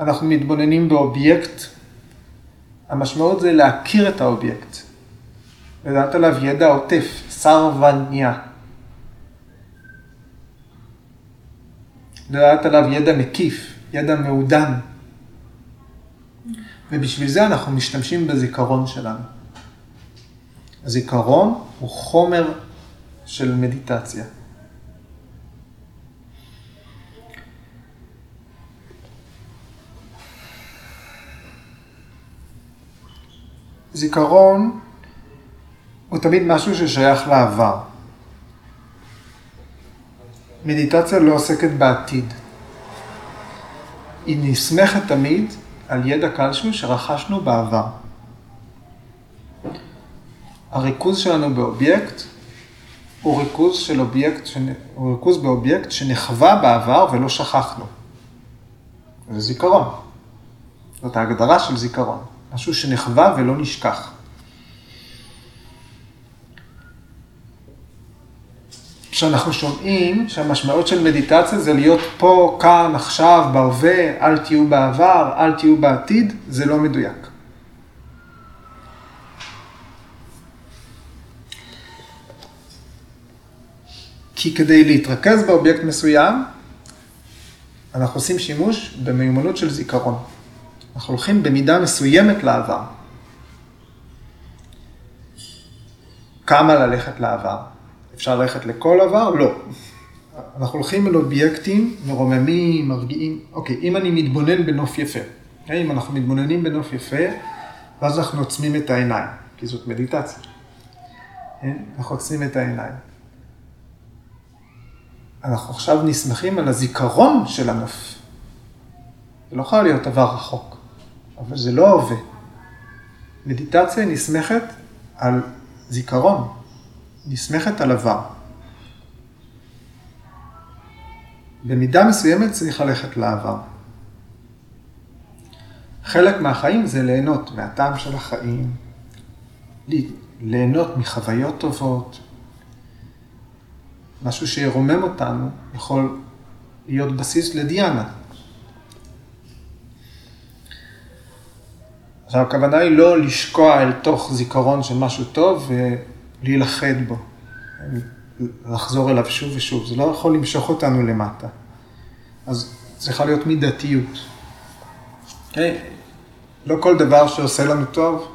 אנחנו מתבוננים באובייקט. המשמעות זה להכיר את האובייקט. לדעת עליו ידע עוטף, סרבניה. לדעת עליו ידע מקיף, ידע מעודן. ובשביל זה אנחנו משתמשים בזיכרון שלנו. הזיכרון הוא חומר של מדיטציה. זיכרון הוא תמיד משהו ששייך לעבר. מדיטציה לא עוסקת בעתיד. היא נסמכת תמיד על ידע כלשהו שרכשנו בעבר. הריכוז שלנו באובייקט הוא ריכוז, של אובייקט, הוא ריכוז באובייקט שנחווה בעבר ולא שכחנו. זה זיכרון. זאת ההגדרה של זיכרון. משהו שנחווה ולא נשכח. כשאנחנו שומעים שהמשמעות של מדיטציה זה להיות פה, כאן, עכשיו, בהווה, אל תהיו בעבר, אל תהיו בעתיד, זה לא מדויק. כי כדי להתרכז באובייקט מסוים, אנחנו עושים שימוש במיומנות של זיכרון. אנחנו הולכים במידה מסוימת לעבר. כמה ללכת לעבר? אפשר ללכת לכל עבר? לא. אנחנו הולכים אל אובייקטים מרוממים, מרגיעים. אוקיי, אם אני מתבונן בנוף יפה, אוקיי? אם אנחנו מתבוננים בנוף יפה, ואז אנחנו עוצמים את העיניים, כי זאת מדיטציה. כן? אנחנו עוצמים את העיניים. אנחנו עכשיו נסמכים על הזיכרון של הנוף. זה לא יכול להיות עבר רחוק. אבל זה לא הווה. מדיטציה נסמכת על זיכרון, נסמכת על עבר. במידה מסוימת צריך ללכת לעבר. חלק מהחיים זה ליהנות מהטעם של החיים, ליהנות מחוויות טובות. משהו שירומם אותנו יכול להיות בסיס לדיאנה. עכשיו, הכוונה היא לא לשקוע אל תוך זיכרון של משהו טוב ולהילכד בו, לחזור אליו שוב ושוב, זה לא יכול למשוך אותנו למטה. אז צריכה להיות מידתיות. Okay? אוקיי? לא כל דבר שעושה לנו טוב,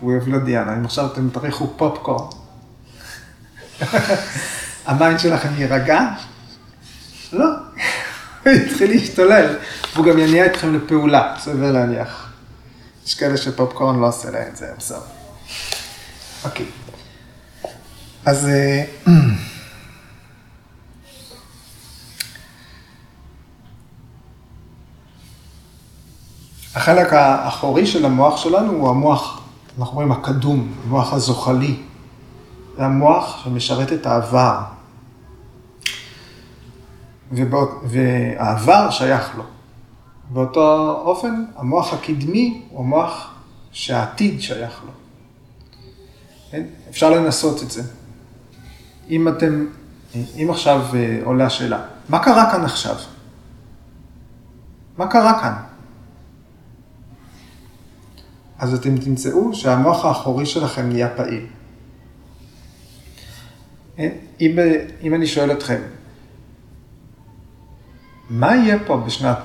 הוא יוביל לדיאנה. אם עכשיו אתם תריחו פופקורן, ה mind שלכם יירגע? לא, הוא יתחיל להשתולל, והוא גם יניע אתכם לפעולה, סביר להניח. יש כאלה שפופקורן לא עושה להם את זה, בסדר. אוקיי. אז... החלק האחורי של המוח שלנו הוא המוח, אנחנו רואים הקדום, המוח הזוחלי. זה המוח שמשרת את העבר. והעבר שייך לו. באותו אופן, המוח הקדמי הוא המוח שהעתיד שייך לו. כן? אפשר לנסות את זה. אם אתם, אם עכשיו אה, עולה השאלה, מה קרה כאן עכשיו? מה קרה כאן? אז אתם תמצאו שהמוח האחורי שלכם נהיה פעיל. כן? אם, אם אני שואל אתכם, מה יהיה פה בשנת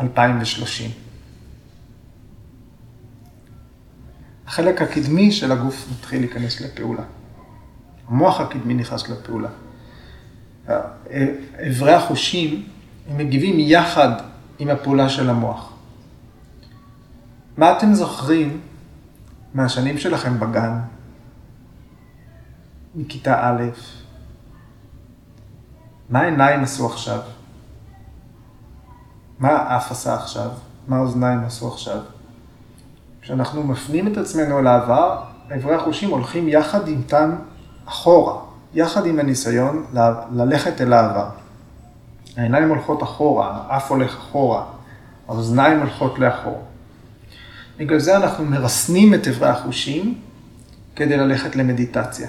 2030. החלק הקדמי של הגוף מתחיל להיכנס לפעולה. המוח הקדמי נכנס לפעולה. אברי החושים הם מגיבים יחד עם הפעולה של המוח. מה אתם זוכרים מהשנים שלכם בגן, מכיתה א', מה העיניים עשו עכשיו? מה האף עשה עכשיו? מה האוזניים עשו עכשיו? כשאנחנו מפנים את עצמנו אל העבר, איברי החושים הולכים יחד איתם אחורה, יחד עם הניסיון ללכת אל העבר. העיניים הולכות אחורה, האף הולך אחורה, האוזניים הולכות לאחור. בגלל זה אנחנו מרסנים את איברי החושים כדי ללכת למדיטציה.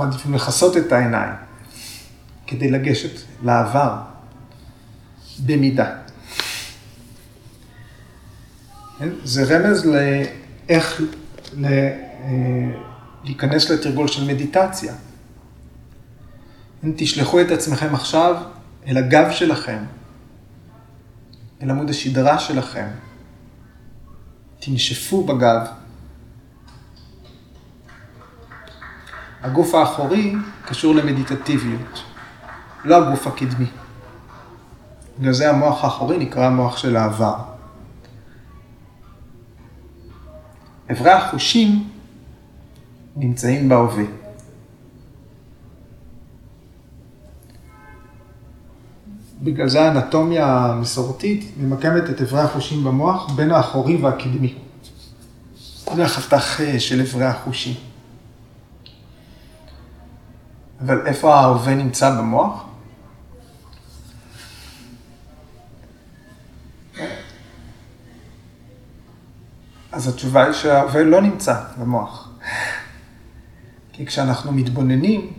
אנחנו מעדיפים לכסות את העיניים כדי לגשת לעבר במידה. כן? זה רמז לאיך אה, להיכנס לתרגול של מדיטציה. תשלחו את עצמכם עכשיו אל הגב שלכם, אל עמוד השדרה שלכם. תנשפו בגב. הגוף האחורי קשור למדיטטיביות, לא הגוף הקדמי. בגלל זה המוח האחורי נקרא המוח של העבר. אברי החושים נמצאים בהווה. בגלל זה האנטומיה המסורתית ממקמת את אברי החושים במוח בין האחורי והקדמי. זה החתך אה, של אברי החושים. אבל איפה ההווה נמצא במוח? אז התשובה היא שההווה לא נמצא במוח. כי כשאנחנו מתבוננים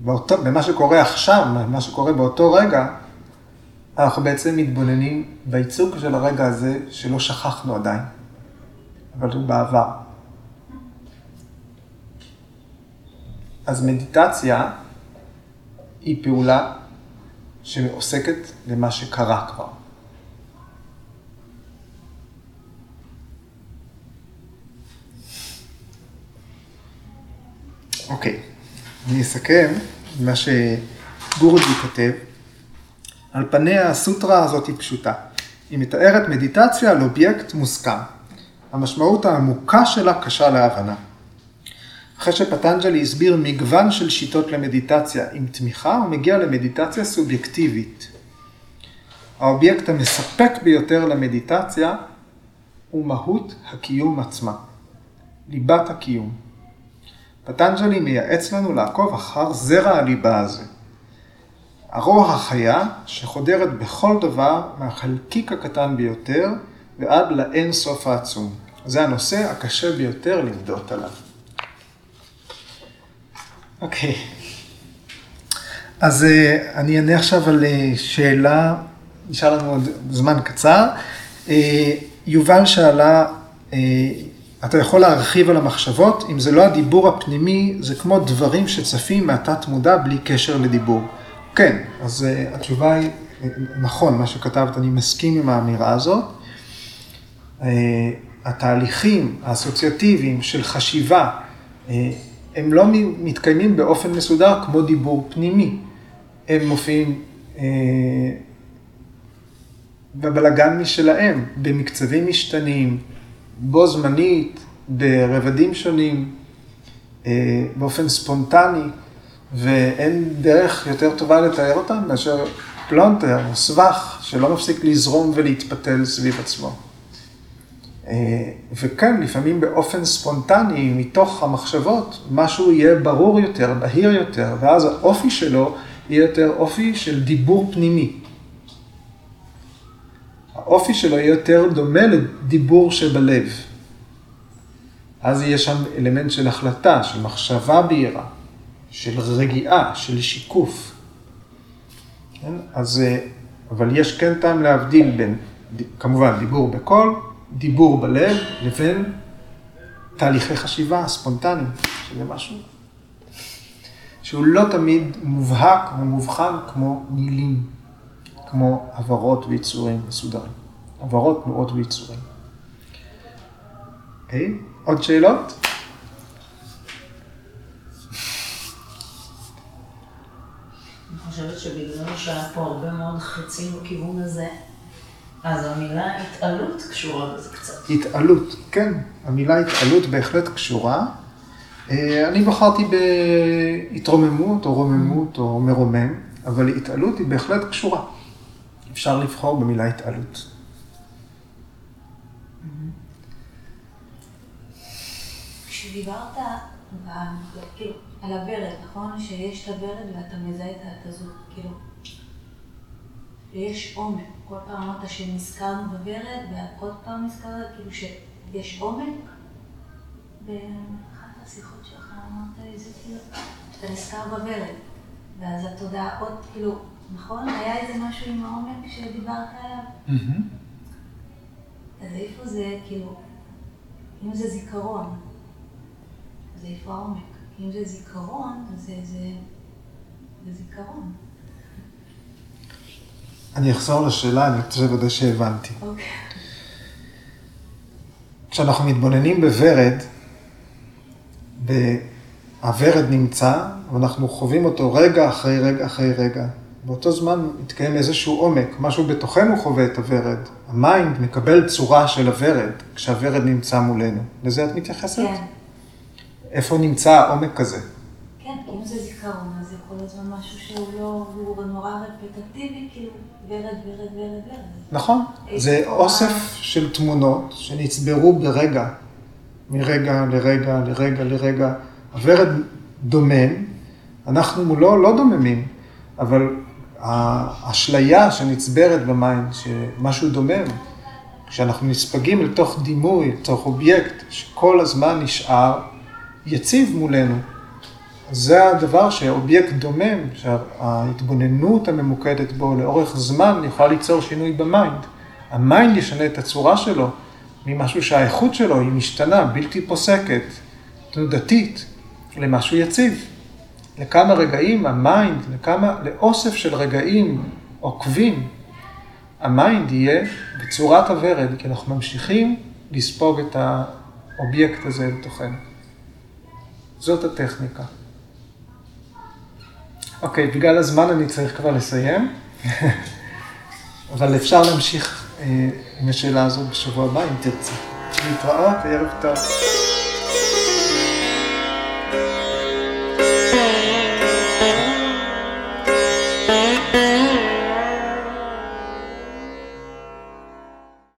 באותו, במה שקורה עכשיו, במה שקורה באותו רגע, אנחנו בעצם מתבוננים בייצוג של הרגע הזה שלא שכחנו עדיין, אבל הוא בעבר. אז מדיטציה היא פעולה שעוסקת למה שקרה כבר. אוקיי, אני אסכם מה שגורדי כותב. על פניה הסוטרה הזאת היא פשוטה. היא מתארת מדיטציה על אובייקט מוסכם. המשמעות העמוקה שלה קשה להבנה. אחרי שפטנג'לי הסביר מגוון של שיטות למדיטציה עם תמיכה, הוא מגיע למדיטציה סובייקטיבית. האובייקט המספק ביותר למדיטציה הוא מהות הקיום עצמה, ליבת הקיום. פטנג'לי מייעץ לנו לעקוב אחר זרע הליבה הזה. הרוח החיה שחודרת בכל דבר מהחלקיק הקטן ביותר ועד לאין סוף העצום. זה הנושא הקשה ביותר למדות עליו. אוקיי. אז uh, אני אענה עכשיו על uh, שאלה, נשאר לנו עוד זמן קצר. Uh, יובל שאלה, אתה יכול להרחיב על המחשבות, אם זה לא הדיבור הפנימי, זה כמו דברים שצפים מהתת מודע בלי קשר לדיבור. כן, אז התשובה היא, נכון, מה שכתבת, אני מסכים עם האמירה הזאת. התהליכים האסוציאטיביים של חשיבה, הם לא מתקיימים באופן מסודר כמו דיבור פנימי. הם מופיעים אה, בבלגן משלהם, במקצבים משתנים, בו זמנית, ברבדים שונים, אה, באופן ספונטני, ואין דרך יותר טובה לתאר אותם מאשר פלונטר או סבך שלא מפסיק לזרום ולהתפתל סביב עצמו. אה, וכן, לפעמים באופן ספונטני, מתוך המחשבות, משהו יהיה ברור יותר, בהיר יותר, ואז האופי שלו יהיה יותר אופי של דיבור פנימי. האופי שלו יהיה יותר דומה לדיבור שבלב. אז יהיה שם אלמנט של החלטה, של מחשבה בהירה, של רגיעה, של שיקוף. כן? אז, אה, אבל יש כן טעם להבדיל בין, כמובן, דיבור בקול, דיבור בלב לבין תהליכי חשיבה ספונטניים, שזה משהו שהוא לא תמיד מובהק ומובחן כמו מילים, כמו הברות ויצורים מסודרים. הברות, תנועות ויצורים. אוקיי, okay. עוד שאלות? אני חושבת שבגלל שהיה פה הרבה מאוד חצים בכיוון הזה, אז המילה התעלות קשורה בזה קצת. התעלות, כן, המילה התעלות בהחלט קשורה. אה, אני בחרתי בהתרוממות או רוממות או מרומם, אבל התעלות היא בהחלט קשורה. אפשר לבחור במילה התעלות. כשדיברת כאילו, על הוורד, נכון? שיש את הוורד ואתה מזהה את ההתזות, כאילו, ויש עומק. כל פעם אמרת שנזכרנו בוורד, ועוד פעם נזכרת, כאילו שיש עומק. באחת השיחות שלך אמרת לי זה כאילו, שאתה נזכר בוורד, ואז התודעה עוד, כאילו, נכון? היה איזה משהו עם העומק שדיברת עליו? אז איפה זה, כאילו, אם זה זיכרון, אז איפה העומק? אם זה זיכרון, אז זה, זה, זה זיכרון. אני אחזור לשאלה, אני רוצה לוודא שהבנתי. אוקיי. כשאנחנו מתבוננים בוורד, והוורד נמצא, ואנחנו חווים אותו רגע אחרי רגע אחרי רגע. באותו זמן מתקיים איזשהו עומק, משהו בתוכנו חווה את הוורד. ה mind מקבל צורה של הוורד, כשהוורד נמצא מולנו. לזה את מתייחסת? כן, איפה נמצא העומק הזה? כן, אם זה זיכרון, אז יכול להיות משהו שהוא לא, הוא נורא רפטטיבי, כאילו, ורד, ורד, ורד, ורד. נכון, זה אוסף של תמונות שנצברו ברגע, מרגע לרגע לרגע לרגע. הוורד דומם, אנחנו מולו לא דוממים, אבל האשליה שנצברת במים, שמשהו דומם, כשאנחנו נספגים לתוך דימוי, לתוך אובייקט, שכל הזמן נשאר יציב מולנו. זה הדבר שאובייקט דומם, שההתבוננות הממוקדת בו לאורך זמן יכולה ליצור שינוי ב mind. ה mind ישנה את הצורה שלו ממשהו שהאיכות שלו היא משתנה, בלתי פוסקת, תנודתית, למשהו יציב. לכמה רגעים ה mind, לכמה, לאוסף של רגעים עוקבים, ה mind יהיה בצורת הוורד, כי אנחנו ממשיכים לספוג את האובייקט הזה לתוכנו. זאת הטכניקה. אוקיי, בגלל הזמן אני צריך כבר לסיים, אבל אפשר להמשיך אה, עם השאלה הזאת בשבוע הבא, אם תרצי. להתראות, ערב טוב.